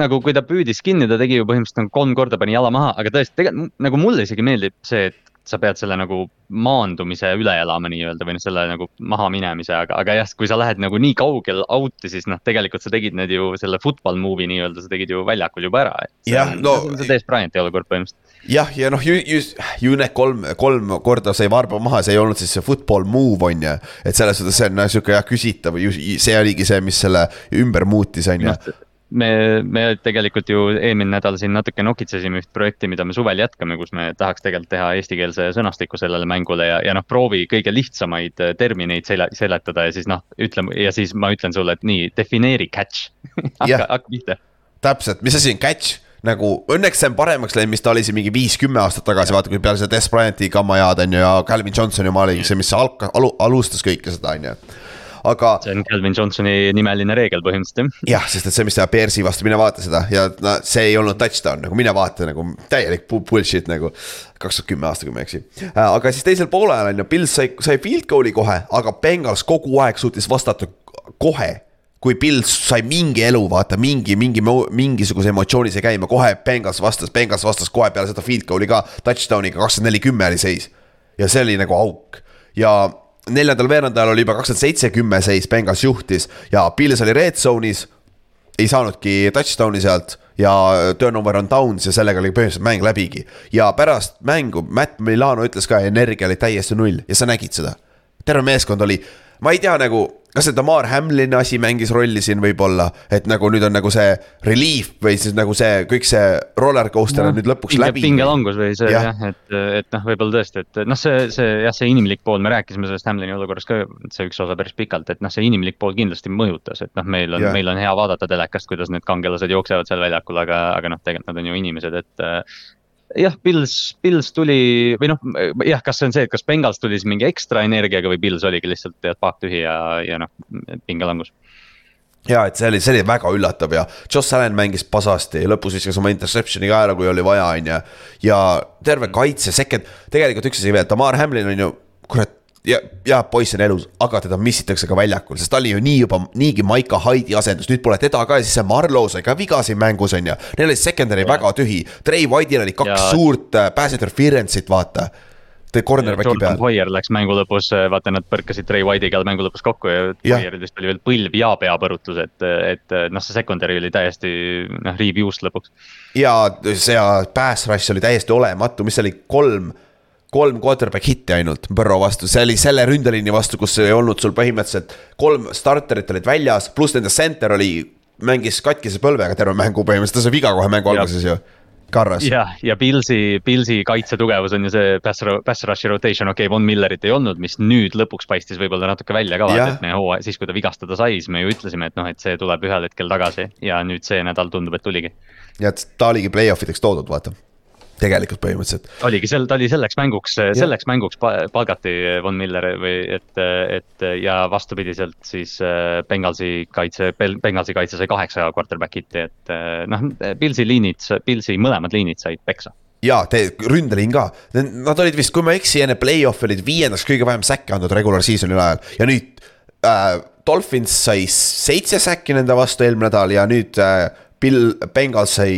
nagu, kui ta püüdis kinni, ta tegi ju põhimõtteliselt nagu kolm korda pani jala maha, aga tõesti, tegelikult nagu mulle isegi meeldib see, et sa pead selle nagu maandumise üle elama nii-öelda või noh, selle nagu maha minemise, aga, aga jah, kui sa lähed nagu nii kaugel out'i, siis noh, tegelikult sa tegid need ju selle football move'i nii-öelda, sa tegid ju väljakul juba ära. Jah, no- see Des Bryant'i olukord põhimõtteliselt. jah, ja noh, ju, ju, ju need kolm, kolm korda sai varba maha, see ei olnud siis see football move on ju. et selles suhtes see on noh, sihuke jah küsitav, see oligi see, mis selle ümber muutis, on ju. me, me tegelikult ju eelmine nädal siin natuke nokitsesime üht projekti, mida me suvel jätkame, kus me tahaks tegelikult teha eestikeelse sõnastiku sellele mängule ja, ja noh, proovi kõige lihtsamaid äh, termineid sele-, seletada ja siis noh, ütle ja siis ma ütlen sulle, et nii, defineeri catch. Hakka, hakka pihta. täpselt, mis asi on catch? nagu õnneks see on paremaks läinud, mis ta oli siin mingi viis-kümme aastat tagasi, vaata kui peale seda Des Bryanti kammajaad on ju ja Calvin Johnson ju ma olin see, mis alka-, alu-, alustas kõike seda, on ju. Aga see on Calvin Johnsoni nimeline reegel põhimõtteliselt jah. jah, sest et see, mis teha Bearsi vastu, mine vaata seda ja no, see ei olnud touchdown nagu mine vaata nagu täielik bu- bullshit nagu. kaks tuhat kümme aasta, kui ma ei eksi. aga siis teisel poolel on ju, Pils sai, sai field goal'i kohe, aga Bengals kogu aeg suutis vastata kohe kui Pils sai mingi elu, vaata mingi, mingi, mingisuguse emotsiooni sai käima, kohe Bengals vastas, Bengals vastas kohe peale seda field goal'i ka touchdown'iga kakskümmend neli, kümme oli seis. ja see oli nagu auk ja neljandal veerandajal oli juba kakskümmend seitse, kümme seis, Bengals juhtis ja Pils oli red zone'is ei saanudki touchdown'i sealt ja turnover on downs ja sellega oli põhimõtteliselt mäng läbigi. ja pärast mängu Matt Milano ütles ka, energia oli täiesti null ja sa nägid seda. terve meeskond oli, ma ei tea nagu, kas see Damar Hamlini asi mängis rolli siin võib-olla, et nagu nüüd on nagu see relief või siis nagu see kõik see roller coaster on nüüd lõpuks pinge, läbi. pingelangus või see Jah. jah ja,, et, et noh, võib-olla tõesti, et noh, see, see jah, see inimlik pool, me rääkisime sellest Hamlini olukorrast ka, see üks osa päris pikalt, et noh, see inimlik pool kindlasti mõjutas, et noh, meil on meil on hea vaadata telekast, kuidas need kangelased jooksevad seal väljakul, aga, aga noh, tegelikult nad on ju inimesed, et jah, Pils, Pils tuli või noh, jah, kas see on see, et kas Bengals tuli siis mingi ekstra energiaga või Pils oligi lihtsalt tead paak tühi ja, ja noh, pingelangus. ja et see oli, see oli väga üllatav ja Joss Allan mängis pasasti lõpus viskas oma interception'i ka ära, kui oli vaja, on ju. ja terve kaitse, second, tegelikult üks asi veel, Tamar Hamlin on ju, kurat. ja, ja poiss on elus, aga teda missitakse ka väljakul, sest ta oli ju nii juba niigi Maika Haidi asendus, nüüd pole teda ka ja siis see Marlow sai ka viga siin mängus on ju. Neil oli secondary Ja. väga tühi, Trey White'il oli kaks ja. Ja- suurt äh, pass interference'it, vaata. cornerback'i peal, Hoier läks mängu lõpus, vaata nad põrkasid Trey White'iga mängu lõpus kokku ja Jah. Hoieril vist oli veel põlv ja peapõrutus, et, et noh, see secondary oli täiesti noh, juust lõpuks. ja see pass rush oli täiesti olematu, mis see oli, kolm, kolm quarterback hitti ainult Burrow vastu, see oli selle ründeliini vastu, kus ei olnud sul põhimõtteliselt kolm starterit olid väljas, pluss nende center oli, mängis katkise põlvega terve mängu põhimõtteliselt, ta sai viga kohe mängu alguses ju, Karras. jah, ja Pilsi, Pilsi kaitsetugevus on ju see pass, pass rush'i rotation, okei okay,, Von Millerit ei olnud, mis nüüd lõpuks paistis võib-olla natuke välja ka, vaata, et me hooaja, siis kui ta vigastada sai, siis me ju ütlesime, et noh, et see tuleb ühel hetkel tagasi ja nüüd see nädal tundub, et tuligi. ja et ta oligi play-off ideks toodud, vaata. Tegelikult põhimõtteliselt, oligi sel, ta oli selleks mänguks, selleks mänguks pa- palgati Von Miller või et, et ja vastupidiselt siis äh, Bengalsi kaitse, Bengalsi kaitse sai kaheksa quarterback hit'i, et äh, noh, Pilsi liinid, Pilsi mõlemad liinid said peksa. ja te, ründeliin ka, nad olid vist, kui ma ei eksi, enne play-off'i olid viiendaks kõige vähem säkke andnud regular season'i ajal ja nüüd äh,. Dolphins sai seitse säkki nende vastu eelmine nädal ja nüüd äh, Bill, Bengals sai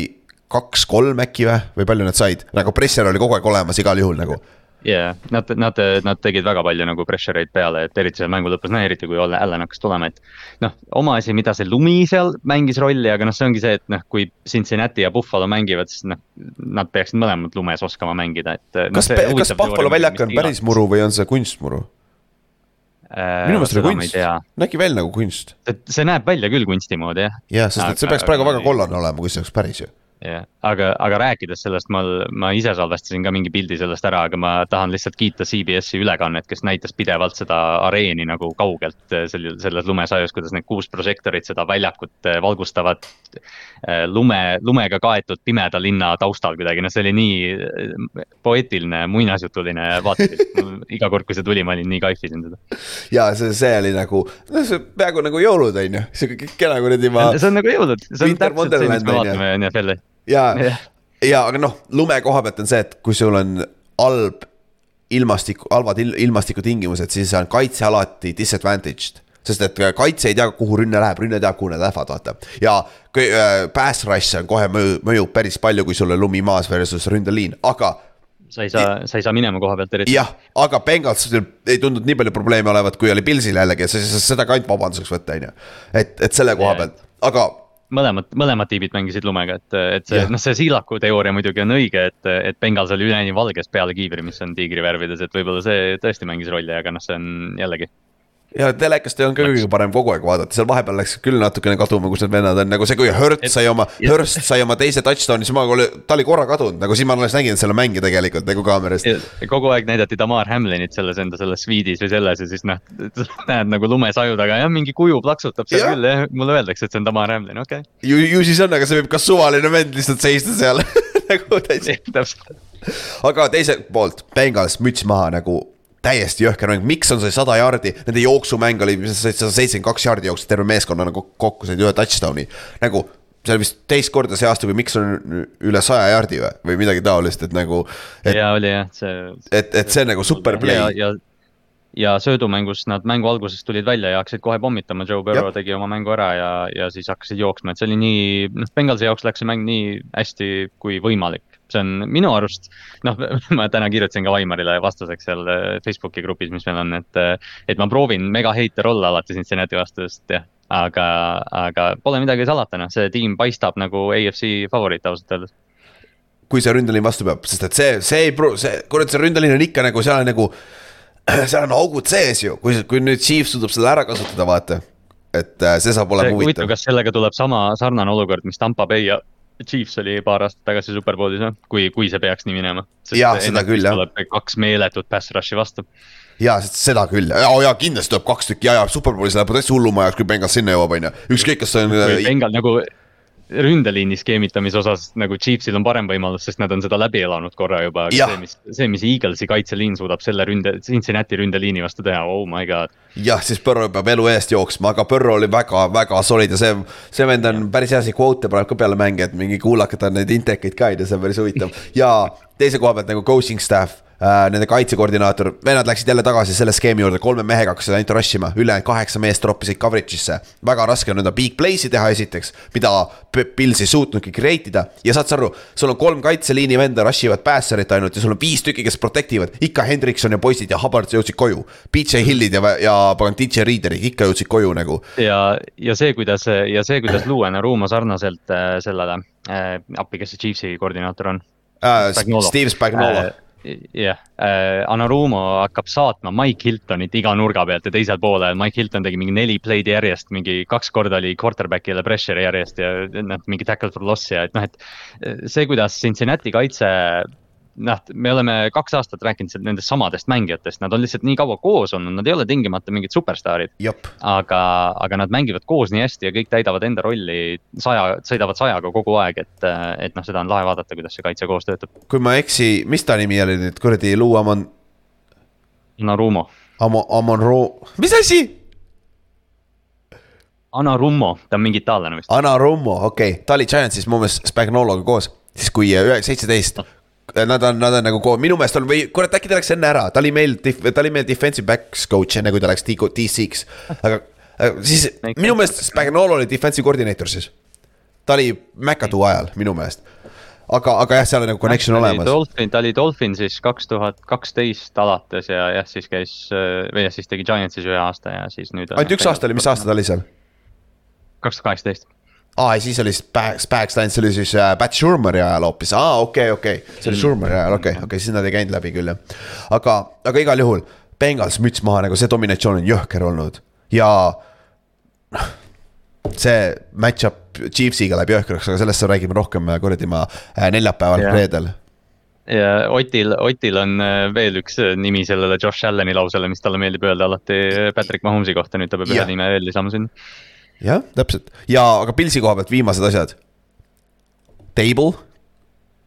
kaks-kolm äkki või, või palju nad said, nagu pressure oli kogu aeg olemas igal juhul nagu. ja yeah, nad, nad, nad tegid väga palju nagu pressure eid peale, et eriti seal mängu lõpus, no eriti kui Allan hakkas tulema, et. noh, oma asi, mida see lumi seal mängis rolli, aga noh, see ongi see, et noh, kui Cincinnati ja Buffalo mängivad, siis noh. Nad peaksid mõlemad lumes oskama mängida, et. kas, kas Buffalo väljak on päris muru või on see kunstmuru? minu meelest oli kunst, nägi välja nagu kunst. see näeb välja küll kunsti moodi jah. jah, sest et see peaks praegu väga kollane olema, kui see oleks päris ju jah, aga, aga rääkides sellest, ma, ma ise salvestasin ka mingi pildi sellest ära, aga ma tahan lihtsalt kiita CBS-i ülekannet, kes näitas pidevalt seda areeni nagu kaugelt sel-, selles lumesajus, kuidas need kuus prožektorit seda väljakut eh, valgustavad. lume, lumega kaetud pimeda linna taustal kuidagi, noh, see oli nii eh, poeetiline, muinasjutuline vaatepilt. iga kord, kui see tuli, ma olin nii kaifisin seda. ja see, see oli nagu, noh, see peaaegu nagu jõulud on ju, sihuke kena kuradi ma see on nagu jõulud, see on Winter täpselt see, mis Wonderland me vaatame NFL-i. Ja Jah. ja aga noh, lume koha pealt on see, et kui sul on halb ilmastik, halvad il, ilmastikutingimused, siis on kaitse alati disadvantaged sest et äh, kaitse ei tea, kuhu rünne läheb, rünne teab, kuhu nad lähevad, vaata. ja kui, äh, pass rush on kohe mõju, mõjub päris palju, kui sul on lumi maas versus ründeliin, aga sa ei saa, sa ei saa minema koha pealt eriti. jah, aga Bengalsil ei tundunud nii palju probleeme olevat, kui oli Pilsil jällegi, et sa ei saa seda ka ainult vabanduseks võtta, on ju. et, et selle koha pealt, aga mõlemad, mõlemad tiibid mängisid lumega, et, et see noh, see Siilaku teooria muidugi on õige, et, et Bengals oli üleni valges peale kiivri, mis on tiigri värvides, et võib-olla see tõesti mängis rolli, aga noh, see on jällegi. Ja telekast ei olnud ka kõige parem kogu aeg vaadata, seal vahepeal läks küll natukene kaduma, kus need vennad on, nagu see, kui Hurt sai oma, Hurst sai oma teise touchdown'i, siis ma oli, ta oli korra kadunud, nagu siis ma alles nägin, on mängija tegelikult nagu kaamerast. kogu aeg näidati Damar Hamlinit selles enda selles sviidis või selles ja siis noh, näed nagu lumes aju taga, jah, mingi kuju plaksutab seal Jah. küll jah, mulle öeldakse, et see on Damar Hamlin, okei ju, ju siis on, aga see võib ka suvaline vend lihtsalt seista seal nagu täitsa. okay.. aga teiselt poolt, Bengals müts maha nagu täiesti jõhker mäng, miks on see sada jaardi, nende jooksumäng oli, sada seitsekümmend kaks jaardi jooksul terve meeskonnana kokku, kokku said ühe touchdown'i. nagu see oli vist teist korda see aasta, kui miks on üle saja jaardi või, või midagi taolist, et nagu. et, ja oli jah, see. et, et see nagu super ja, play, ja, ja söödumängus nad mängu alguses tulid välja ja hakkasid kohe pommitama, Joe Burrow tegi oma mängu ära ja, ja siis hakkasid jooksma, et see oli nii, noh, Bengalsi jaoks läks see mäng nii hästi kui võimalik. See on minu arust, noh, ma täna kirjutasin ka Vaimarile vastuseks seal äh, Facebooki grupis, mis meil on, et, et ma proovin mega heiter olla alati Cincinnati vastu, sest jah, aga, aga pole midagi salata, noh, see tiim paistab nagu AFC favoriit ausalt öeldes. kui see ründeliin vastu peab, sest et see, see ei pru-, see, kurat, see ründeliin on ikka nagu seal on nagu. seal on augud sees ju, kui, kui nüüd Chiefs suudab seda ära kasutada, vaata. et äh, see saab olema huvitav, huvitav. kas sellega tuleb sama sarnane olukord, mis Tampa Bay ja Chiefs oli paar aastat tagasi Superbowlis või, kui, kui see peaks nii minema. Jaa, seda küll, jah. kaks meeletut pass rush'i vastu. ja seda küll, ja, ja kindlasti tuleb kaks tükki ja, ja superbowlis läheb täitsa hullumajaks, kui Bengals sinna jõuab, on ju. ükskõik, kas see on. kui Bengal nagu ründeliini skeemitamise osas nagu Chiefsil on parem võimalus, sest nad on seda läbi elanud korra juba, aga Jah. see, mis, see, mis Eaglesi kaitseliin suudab selle ründe, Cincinnati ründeliini vastu teha, oh my god. jah, siis Põrro peab elu eest jooksma, aga Põrro oli väga-väga solid ja see, see vend on päris hea, see kvoot'e paneb ka peale mänge, et mingi kuulake tal neid intekeid ka on ju, see on päris huvitav. ja teise koha pealt nagu coaching staff nende kaitsekoordinaator, vennad läksid jälle tagasi selle skeemi juurde, kolme mehega hakkasid ainult rush ima, ülejäänud kaheksa meest troppisid coverage'isse. väga raske on nõnda big play'si teha esiteks, mida Pils ei suutnudki create ida ja saad sa aru, sul on kolm kaitseliini venda rush ivad passer'it ainult ja sul on viis tükki, kes protect ivad, ikka Hendrikson ja poisid ja Hubbard jõudsid koju. PJ Hillid ja, ja pagan DJ Readerid ikka jõudsid koju nagu ja, ja see, kuidas ja see, kuidas Luen Arumo sarnaselt äh, sellele äh,, appi, kes see Chiefsi koordinaator on äh,. Steve Spagnuolo Äh, jah, Anarumo hakkab saatma Mike Hiltonit iga nurga pealt ja teisel poolel. Mike Hilton tegi mingi neli play'd järjest, mingi kaks korda oli quarterback'ile pressure'i järjest ja noh, mingi tackle for loss ja et noh, et see, kuidas Cincinnati kaitse noh, me oleme kaks aastat rääkinud nendest samadest mängijatest, nad on lihtsalt nii kaua koos olnud, nad ei ole tingimata mingid superstaarid. aga, aga nad mängivad koos nii hästi ja kõik täidavad enda rolli saja, sõidavad sajaga kogu aeg, et, et noh, seda on lahe vaadata, kuidas see kaitse koos töötab. kui ma ei eksi, mis ta nimi oli nüüd kuradi Lou Amon, Anarumo, Amon, Amonro, mis asi? Anarumo, ta on mingi itaallane vist. Ana Rummo, okei okay., ta oli Giantsis mu meelest Spagnologa koos, siis kui äh, seitseteist. Nad on, nad on nagu koos, minu meelest on või kurat, äkki ta läks enne ära, ta oli meil, ta oli meil defensive backs coach enne kui ta läks DC-ks, aga siis minu meelest Spagnolo oli defensive coordinator siis. ta oli McAdoo ajal minu meelest, aga, aga jah, seal on nagu connection olemas. Dolphin, ta oli Dolphinsis kaks tuhat kaksteist alates ja jah, siis käis või jah, siis tegi Giantsis ühe aasta ja siis nüüd. ainult üks aasta oli, mis aasta ta oli seal? kaks tuhat kaheksateist. aa, ja siis oli Spags, Spags läinud, see oli siis äh, Pat Schurmeri ajal hoopis, aa okei okay,, okei okay., see oli Schurmeri ajal, okei okay,, okei okay,, siis nad ei käinud läbi küll jah. aga, aga igal juhul Bengals müts maha nagu see dominatsioon on jõhker olnud ja noh, see match-up Chiefsiga läheb jõhkraks, aga sellest räägime rohkem äh, kuradi ma äh, neljapäeval yeah., reedel. ja Otil, Otil on äh, veel üks nimi sellele Josh Allan'i lausele, mis talle meeldib öelda alati Patrick Mahomes'i kohta, nüüd ta peab ühe Jah. nime veel lisama sinna. jah, täpselt ja, aga Pilsi koha pealt viimased asjad. Table,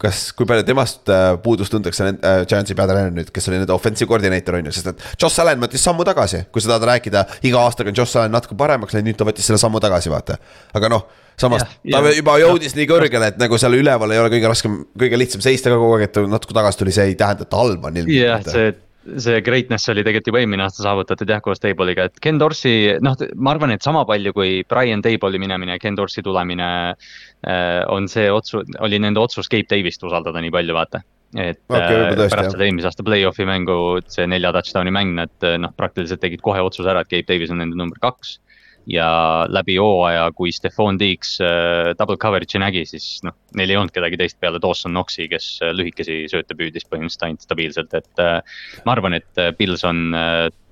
kas, kui palju temast äh, puudust tuntakse äh, Giantsi peatreener nüüd, kes oli nende offensive koordineeter on ju, sest et Josh Allan võttis sammu tagasi, kui sa tahad rääkida, iga aastaga on Josh Allan natuke paremaks läinud, nüüd ta võttis selle sammu tagasi, vaata. aga noh, samas Jah, ta jah. juba jõudis nii kõrgele, et nagu seal üleval ei ole kõige raskem, kõige lihtsam seista ka kogu aeg, et natuke tagasi tuli, see ei tähenda, et ta halb on jah, ilmselt. see, see greatness oli tegelikult juba eelmine aasta saavutatud jah, koos Table'iga, et Ken Dorsey, noh, ma arvan, et sama palju kui Brian Table'i minemine ja Ken Dorsey tulemine äh, on see otsus, oli nende otsus Gabe Davis't usaldada nii palju, vaata. et okay, võib-olla tõesti, pärast seda eelmise aasta play-off'i mängu, see nelja touchdown'i mäng, nad noh, praktiliselt tegid kohe otsuse ära, et Gabe Davis on nende number kaks. Ja läbi hooaja, kui Stefan Diggs äh, double coverage'i nägi, siis noh, neil ei olnud kedagi teist peale Dawson Knoxi, kes äh, lühikesi sööte püüdis põhimõtteliselt ainult stabiilselt, et äh, ma arvan, et Pils on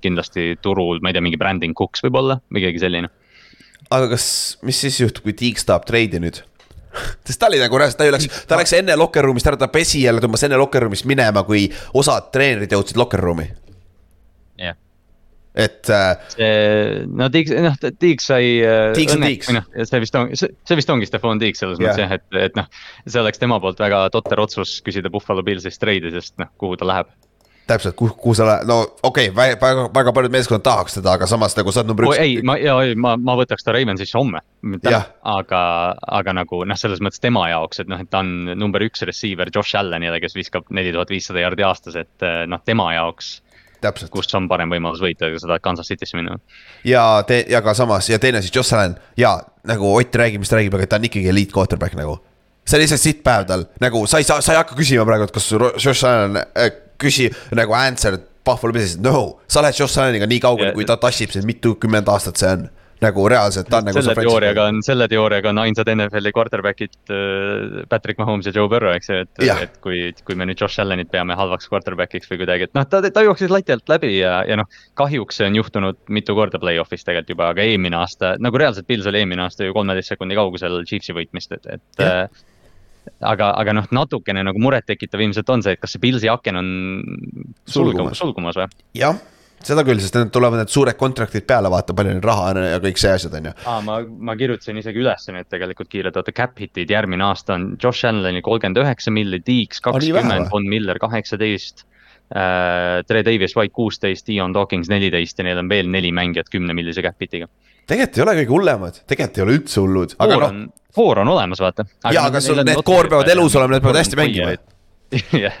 kindlasti turul, ma ei tea, mingi Brandon Cooks võib-olla või keegi selline. aga kas, mis siis juhtub, kui Tiiks tahab treidi nüüd? sest ta oli nagu reaalselt, ta ju läks, ta läks enne locker room'ist ära, ta pesi jälle, tõmbas enne locker room'ist minema, kui osad treenerid jõudsid locker room'i, et äh, no Diggs, noh, Diggs sai. Diggs on Diggs. noh, see vist on, see vist ongi Stefan Diggs selles Jah. mõttes jah, et, et noh, see oleks tema poolt väga totter otsus küsida Buffalo Pillsist treidi, sest noh, kuhu ta läheb. täpselt, kuhu, kuhu sa lähed, no okei okay,, väga, väga paljud meeskonnad tahaks teda, aga samas nagu sa oled number Oh, üks. ei, ma, ja ei, ma, ma võtaks ta Ravensisse homme aga, aga nagu noh, selles mõttes tema jaoks, et noh, et ta on number üks receiver Josh Allanile, kes viskab neli tuhat viissada jardi aastas, et noh, tema jaoks, täpselt kus on parem võimalus võita, kui sa tahad Kansas City'sse minna. ja te-, ja ka samas ja teine siis Joss Allan ja nagu Ott räägib, mis ta räägib, aga ta on ikkagi elite quarterback nagu. see on lihtsalt sitt päev tal, nagu sa ei saa, sa ei hakka küsima praegu, et kas Josh Allan äh, küsi nagu answer Buffalo Bills, no sa lähed Josh Allaniga nii kaugele kui ta tassib sind mitukümmend aastat, see on nagu reaalselt, on nagu. selle teooriaga on, selle teooriaga on ainsad NFL-i quarterback'id äh, Patrick Mahomes ja Joe Burrow, eks ju, et et kui, kui me nüüd Josh Allanit peame halvaks quarterback'iks või kuidagi, et noh, ta, ta jooksis lati alt läbi ja, ja noh, kahjuks see on juhtunud mitu korda play-off'is tegelikult juba, aga eelmine aasta, nagu reaalselt Pils oli eelmine aasta ju kolmeteist sekundi kaugusel Chiefsi võitmist, et, et Jah. äh, aga, aga noh, natukene nagu murettekitav ilmselt on see, et kas see Pilsi aken on sulgumas, sulgumas või? jah, seda küll, sest need tulevad need suured kontraktid peale, vaata palju neil raha on ja kõik see asjad on ju. aa, ma, ma kirjutasin isegi üles need tegelikult kiirelt, oota cap hit'id järgmine aasta on Josh Allan'i kolmkümmend üheksa milli, Deeks kakskümmend Von Miller kaheksateist. Tre Davis White kuusteist, Dion Dawkins neliteist ja neil on veel neli mängijat kümne millise cap hit'iga. tegelikult ei ole kõige hullemad, tegelikult ei ole üldse hullud, aga noh, on, foor on olemas, vaata. Jaa, aga sul need core peavad elus olema, need peavad hästi mängima. jah,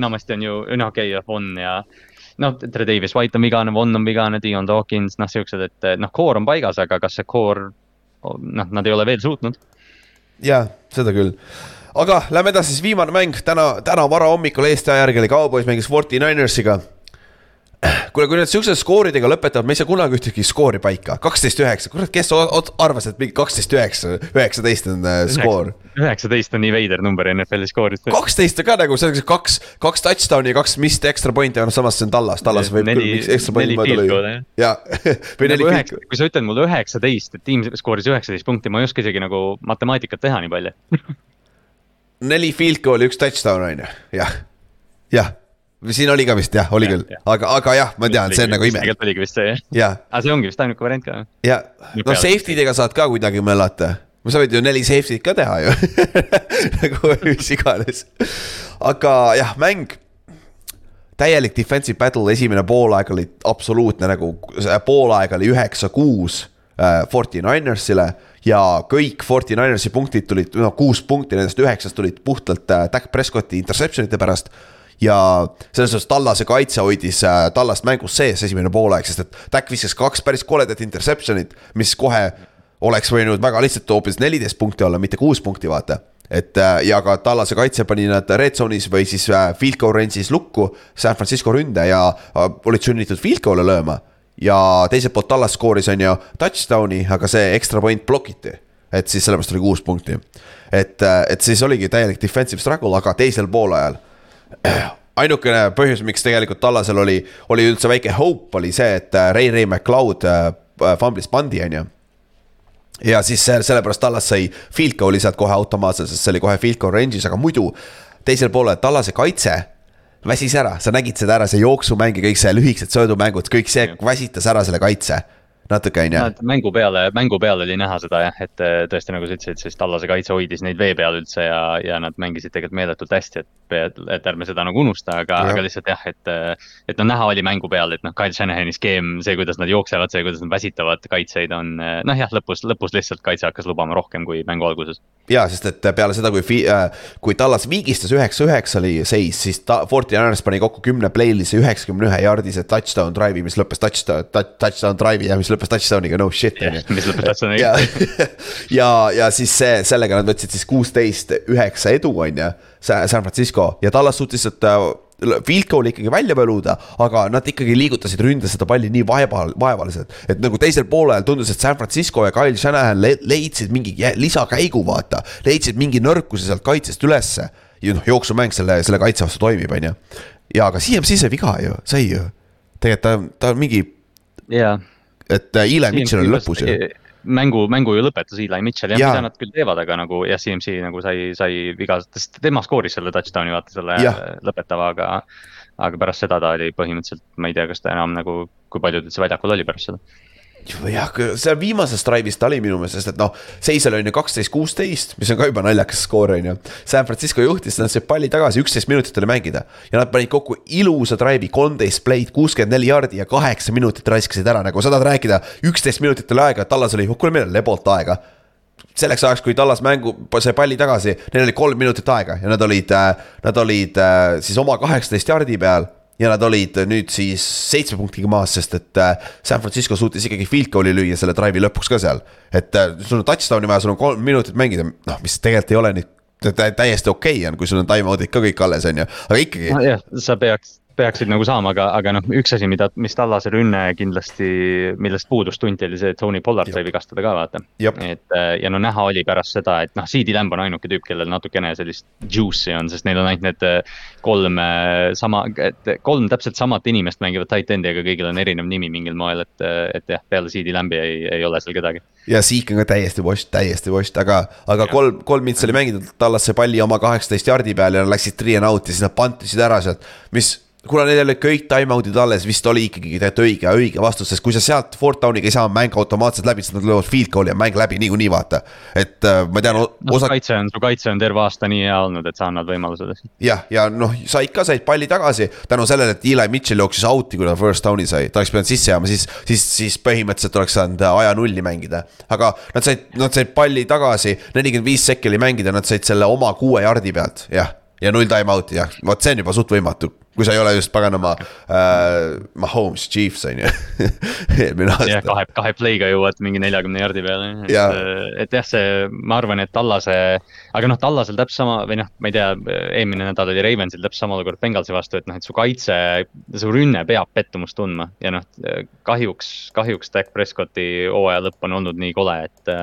enamasti on ju, noh okei okay,, Von ja noh, Tre Davis White on vigane, Von on vigane, Dion Dawkins, noh siuksed, et noh, core on paigas, aga kas see core, noh, nad ei ole veel suutnud jaa, seda küll. aga lähme edasi, siis viimane mäng täna, täna varahommikul Eesti aja järgi oli Cowboys mängis Forty Ninersiga. kuule, kui nad siukse skooridega lõpetavad, me ei saa kunagi ühtegi skoori paika, kaksteist üheksa, kurat, kes arvas, et mingi kaksteist üheksa, üheksateist on äh, skoor. üheksateist on nii veider number NFL-i skooris. kaksteist on ka nagu, see on kaks, kaks touchdown'i ja kaks missed extra point'i, no samas see on Tallas, Tallas võib Neli- küll miks extra point'i neli mööda lüüa goal'i, jaa, või neli Nagu field üheksa, kui sa ütled mulle üheksateist, et tiim skooris üheksateist punkti, ma ei oska isegi nagu matemaatikat teha nii palju. neli field goal'i, üks touchdown on ju, jah, jah. Siin oli ka vist jah, oli Jah, küll. aga, aga jah, ma tean, see on nagu ime, tegelikult oligi vist see jah, jah, aga see ongi vist ainuke variant ka. ja Nii no peale. safety dega saad ka kuidagi möllata. sa võid ju neli safety't ka teha ju. Nagu mis iganes, aga jah, mäng. Täielik defensive battle, esimene poolaeg oli absoluutne nagu, poolaeg oli üheksa-kuus äh, Forty Ninersile ja kõik Forty Ninersi punktid tulid, no kuus punkti nendest üheksast tulid puhtalt äh, Dak Prescotti interception'ite pärast ja selles suhtes Tallase kaitse hoidis äh, Tallast mängus sees esimene poolaeg, sest et Dak viskas kaks päris koledat interception'it, mis kohe oleks võinud väga lihtsalt hoopis neliteist punkti olla, mitte kuus punkti, vaata et äh, ja ka Tallase kaitse pani nad red zone'is või siis äh, field goal range'is lukku San Francisco ründe ja olid sunnitud field goal'e lööma. ja teiselt poolt Tallas skooris on ju touchdown'i, aga see extra point blokiti. et siis sellepärast oli kuus punkti. et, et siis oligi täielik defensive struggle, aga teisel poolajal ainukene põhjus, miks tegelikult Tallasel oli, oli üldse väike hope, oli see, et äh, Ray Ray McLeod äh, fumblis pandi, on ju ja siis sellepärast Tallas sai field goal'i sealt kohe automaatselt, sest see oli kohe field goal range'is, aga muidu teisel poolel Tallase kaitse väsis ära, sa nägid seda ära, see jooksumäng ja kõik see lühikesed söödumängud, kõik see väsitas ära selle kaitse. Natuke on ju. mängu peale, mängu peale oli näha seda jah, et äh, tõesti nagu sa ütlesid, siis Tallase kaitse hoidis neid vee peal üldse ja, ja nad mängisid tegelikult meeletult hästi, et, et ärme seda nagu unusta, aga, aga lihtsalt jah, et. et no näha oli mängu peal, et noh, Kyle Shanahani skeem, see, kuidas nad jooksevad, see, kuidas nad väsitavad kaitseid on noh, jah, lõpus, lõpus lihtsalt kaitse hakkas lubama rohkem kui mängu alguses. ja, sest et peale seda, kui, äh, kui Tallas viigistas üheksa-üheksa oli seis, siis ta, Forti Niners pani kokku kümne play'lise üheksakümne ühe yard'ise touchdown drive'i, mis lõppes touchdown, touchdown drive'i ja mis lõppes touchdown'iga, no shit on ju. mis lõppes touchdown'iga. ja, ja, ja siis see, sellega nad võtsid siis kuusteist, üheksa edu, on ju. San Francisco ja Tallas suutis seda field goal'i ikkagi välja põluda, aga nad ikkagi liigutasid ründes seda palli nii vaeval, vaevaliselt. et nagu teisel poolel tundus, et San Francisco ja Kyle Shanahan le leidsid mingi lisakäigu, vaata. leidsid mingi nõrkuse sealt kaitsest ülesse. ja noh, jooksumäng selle, selle kaitse vastu toimib, on ju. ja aga CMC sai viga ju, sai ju. tegelikult ta, ta mingi. jaa. Et äh, Eli Mitchell oli lõpus ju mängu, mängu ju lõpetas Eli Mitchell jah ja., mida nad küll teevad, aga nagu jah, CMC nagu sai, sai viga, sest tema skooris selle touchdown'i vaata selle ja. lõpetava, aga. aga pärast seda ta oli põhimõtteliselt, ma ei tea, kas ta enam nagu, kui palju ta üldse väljakul oli pärast seda jah, seal viimases drive'is ta oli minu meelest, sest et noh, seis oli on ju kaksteist, kuusteist, mis on ka juba naljakas skoor on ju. San Francisco juhtis, nad said palli tagasi, üksteist minutit oli mängida ja nad panid kokku ilusa drive'i, kolmteist play'd, kuuskümmend neli jaardi ja kaheksa minutit raiskasid ära, nagu sa tahad rääkida. üksteist minutit oli aega, Tallas oli, kuule meil on lebolt aega selleks ajaks, kui Tallas mängu, sai palli tagasi, neil oli kolm minutit aega ja nad olid, äh, nad olid äh, siis oma kaheksateist jaardi peal ja nad olid nüüd siis seitsme punktiga maas, sest et äh, San Francisco suutis ikkagi field goal'i lüüa selle drive'i lõpuks ka seal. et äh, sul on touchdown'i vaja, sul on kolm minutit mängida, noh, mis tegelikult ei ole nii täiesti okei okay on, kui sul on time-out'id ka kõik alles, on ju, aga ikkagi. jah, sa peaks peaksid nagu saama, aga, aga noh, üks asi, mida, mis Tallase rünne kindlasti, millest puudus tunti, oli see, et Tony Pollard sai vigastada ka vaata. et äh, ja no näha oli pärast seda, et noh, CD Lamb on ainuke tüüp, kellel natukene sellist juice'i on, sest neil on ainult need äh, kolm äh, sama, et kolm täpselt samat inimest mängivad tight end'i, aga kõigil on erinev nimi mingil moel, et, et jah, peale CD Lamb'i ei, ei ole seal kedagi. ja Zeke on ka täiesti washed, täiesti washed, aga, aga ja. kolm, kolm mintsi oli mängitud, Tallas sai palli oma kaheksateist jardi peal ja läksid three and out'i, siis nad pantisid ära sealt, mis kuna neil olid kõik time-out'id alles, vist oli ikkagi tegelikult õige, õige vastus, sest kui sa sealt Fort Downiga ei saa mäng automaatselt läbi, siis nad löövad field goal'i ja mäng läbi niikuinii, vaata. et äh, ma tean no,. Osa... kaitse on, su kaitse on terve aasta nii hea olnud, et sa annad võimaluse. jah, ja noh, said ka, said palli tagasi tänu sellele, et Eli Mitchell jooksis out'i, kui ta first down'i sai, ta oleks pidanud sisse jääma, siis, siis, siis põhimõtteliselt oleks saanud äh, aja nulli mängida. aga nad said, nad said palli tagasi, nelikümmend viis sekki oli mängida, nad said selle oma kuue jardi pealt, jah ja null time-out'i jah, vot see on juba suht võimatu, kui sa ei ole just paganama äh, Mahomes Chiefs on ju eelmine aasta. jah, kahe, kahe play'ga jõuad mingi neljakümne jardi peale, et, et jah, see, ma arvan, et Tallase. aga noh, Tallasel täpselt sama või noh, ma ei tea, eelmine nädal oli Ravensil täpselt sama olukord Bengalsi vastu, et noh, et su kaitse, su rünne peab pettumust tundma ja noh, kahjuks, kahjuks Dak Prescotti hooaja lõpp on olnud nii kole, et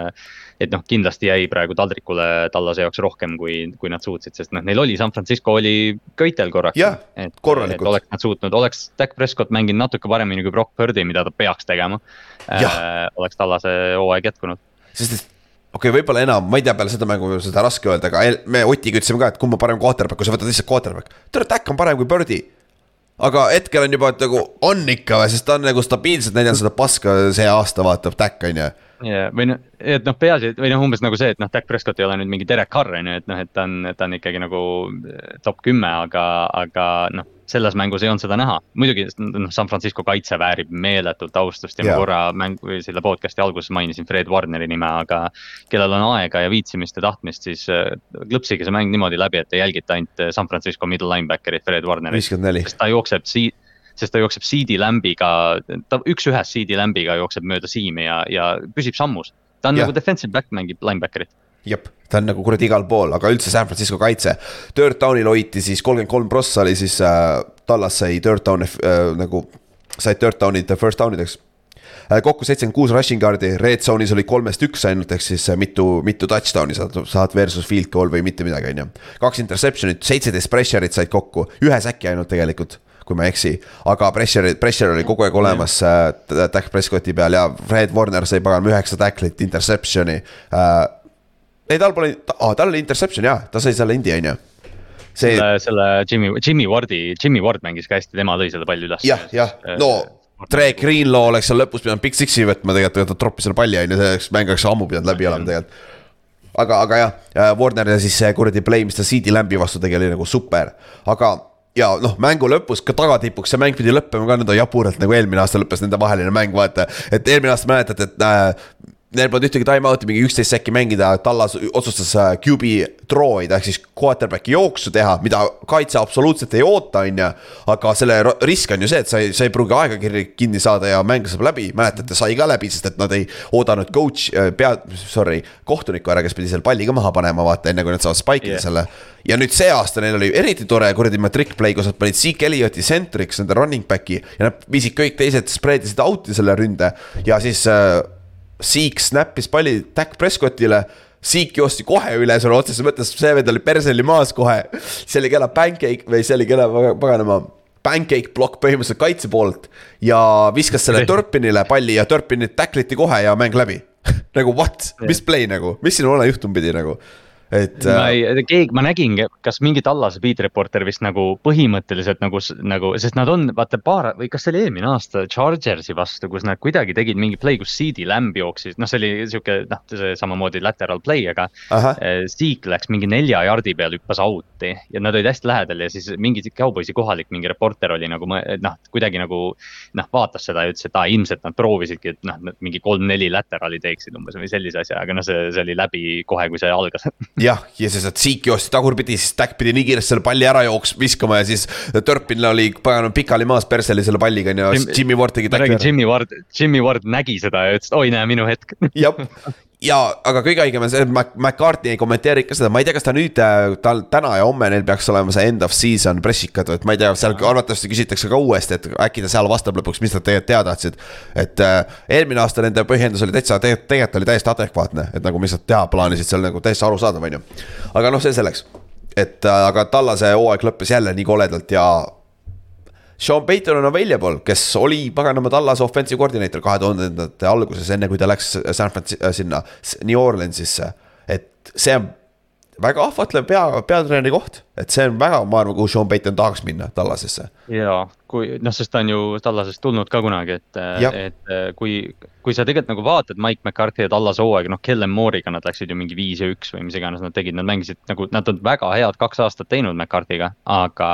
et noh, kindlasti jäi praegu taldrikule Tallase jaoks rohkem, kui, kui nad suutsid, sest noh, neil oli, San Francisco oli köitel korraks. jah, korralikult. oleks nad suutnud, oleks Dak Prescott mänginud natuke paremini kui Brock Purdy, mida ta peaks tegema äh,. oleks Tallase hooaeg jätkunud. sest et okei okay,, võib-olla enam, ma ei tea, peale seda mängu seda raske öelda, aga me Otiga ütlesime ka, et kumb on parem quarterback, kui sa võtad lihtsalt quarterback. tere, Dak on parem kui Birdi aga hetkel on juba, nagu on ikka sest ta on nagu stabiilselt näidanud seda paska see aasta, vaatab Dak on ju ja, või noh, et noh, peaasi, või noh, umbes nagu see, et noh, Dak Prescott ei ole nüüd mingi Derek Carr on ju, et noh, et ta on, ta on ikkagi nagu eh, top kümme, aga, aga noh. selles mängus ei olnud seda näha, muidugi noh, San Francisco kaitse väärib meeletut austust ja yeah. ma korra mängu, selle podcast'i alguses mainisin Fred Warneri nime, aga. kellel on aega ja viitsimist ja tahtmist, siis klõpsige see mäng niimoodi läbi, et te jälgite ainult San Francisco middle linebacker'it Fred Warnerit. viiskümmend neli. sest ta jookseb siit sest ta jookseb CD Lambiga, ta üks-ühes CD Lambiga jookseb mööda siimi ja, ja püsib sammus. ta on ja. nagu defensive back, mängib linebacker'it jep, ta on nagu kuradi igal pool, aga üldse San Francisco kaitse. Dirt Downil hoiti siis kolmkümmend kolm prossa oli siis äh,, Tallas sai Dirt Downi äh, nagu, said Dirt Downid first down ideks äh,. kokku seitsekümmend kuus rushing guard'i, red zone'is oli kolmest üks ainult, ehk siis äh, mitu, mitu touchdown'i saad, saad versus field goal või mitte midagi, on ju. kaks interception'it, seitseteist pressure'it said kokku, ühe säki ainult tegelikult kui ma ei eksi. aga pressure, pressure oli kogu aeg olemas äh, Dak Prescotti peal ja Fred Warner sai paganama üheksa tacklit, interception'i äh,. ei, tal pole, aa, tal oli interception jaa, ta sai selle indi, on ju see. selle, selle Jimmy, Jimmy Wardi, Jimmy Ward mängis ka hästi, tema lõi selle palli üles. jah, jah, no Tre Greenlaw oleks seal lõpus pidanud Big Six'i võtma tegelikult, ta troppis selle palli on ju, selleks mäng oleks ammu pidanud läbi olema tegelikult aga, aga jah, Warner ja siis see kuradi play, mis ta CD Lambi vastu tegi, oli nagu super, aga ja noh, mängu lõpus ka tagatipuks see mäng pidi lõppema ka nõnda jaburalt nagu eelmine aasta lõppes nende vaheline mäng, vaata. et eelmine aasta mäletate, et äh, Neil polnud ühtegi time-out'i, mingi üksteist sekki mängida, Tallas otsustas äh, QB draw ida ehk siis quarterback'i jooksu teha, mida kaitse absoluutselt ei oota, on ju. aga selle risk on ju see, et sa ei, sa ei pruugi aega kinni saada ja mäng saab läbi, mäletate, sai ka läbi, sest et nad ei oodanud coach, äh, pea, sorry, kohtuniku ära, kes pidi selle palli ka maha panema, vaata, enne kui nad saavad spike ida yeah. selle. ja nüüd see aasta neil oli eriti tore kuradi matric play, kus nad panid Zeke Elliotti centriks, nende running back'i ja nad viisid kõik teised spread isid out'i selle ründe ja siis äh, Seek snappis palli Dak Prescottile. Seek joosti kohe üle sõna otseses mõttes, see vend oli perseli maas kohe. see oli kena pancake või see oli kena paganama pancake plokk põhimõtteliselt kaitse poolt. ja viskas selle Turpinile palli ja Turpinit tackliti kohe ja mäng läbi nagu what, mis play nagu, mis siin olema juhtuma pidi nagu et. ma äh, ei, keegi, ma nägin, kas mingi Tallase beat reporter vist nagu põhimõtteliselt nagu, nagu, sest nad on, vaata paar või kas see oli eelmine aasta Chargersi vastu, kus nad kuidagi tegid mingi play, kus CD Lamb jooksis, noh, see oli sihuke noh, see samamoodi lateral play, aga. Zeke läks mingi nelja jardi peal, hüppas out'i ja nad olid hästi lähedal ja siis mingi Cowboysi kohalik mingi reporter oli nagu noh, kuidagi nagu. noh, vaatas seda ja ütles, et aa, ilmselt nad proovisidki, et noh, mingi kolm-neli laterali teeksid umbes või sellise asja, aga noh, see, see oli läbi kohe, kui see algas jah, ja siis, et Seek joostis tagurpidi, siis Stack pidi nii kiiresti selle palli ära jooks-, viskama ja siis Turpin oli paganama pikali maas perseli selle palliga on ju, Jimmy Ward tegi. ma räägin, Jimmy Ward, Jimmy Ward nägi seda ja ütles, et oi näe, minu hetk. jah, ja, aga kõige haigem on see, et Mac, McCarthy ei kommenteeri ikka seda, ma ei tea, kas ta nüüd, äh, tal täna ja homme neil peaks olema see end of season pressikad, et ma ei tea, seal arvatavasti küsitakse ka uuesti, et äkki ta seal vastab lõpuks, mis nad tegelikult teada tahtsid. et äh, eelmine aasta nende põhjendus oli täitsa, tegelikult oli täiesti adekvaatne, et nagu mis nad teha plaanisid, see on nagu täiesti arusaadav, on ju. aga noh, see selleks, et äh, aga Tallase hooaeg lõppes jälle nii koledalt ja Sean Payton on available, kes oli paganama Tallase offensive koordineeter kahe tuhandendate alguses, enne kui ta läks San Francisco, äh, sinna New Orleansisse. et see on väga ahvatlev pea, peatreeneri koht, et see on väga, ma arvan, kuhu Sean Payton tahaks minna Tallasesse. ja kui noh, sest ta on ju Tallasest tulnud ka kunagi, et, et kui, kui sa tegelikult nagu vaatad Mike McCarthy ja Tallase hooaega, noh, Kellen Moore'iga nad läksid ju mingi viis ja üks või mis iganes nad tegid, nad mängisid nagu, nad on väga head kaks aastat teinud McCarthy'ga, aga.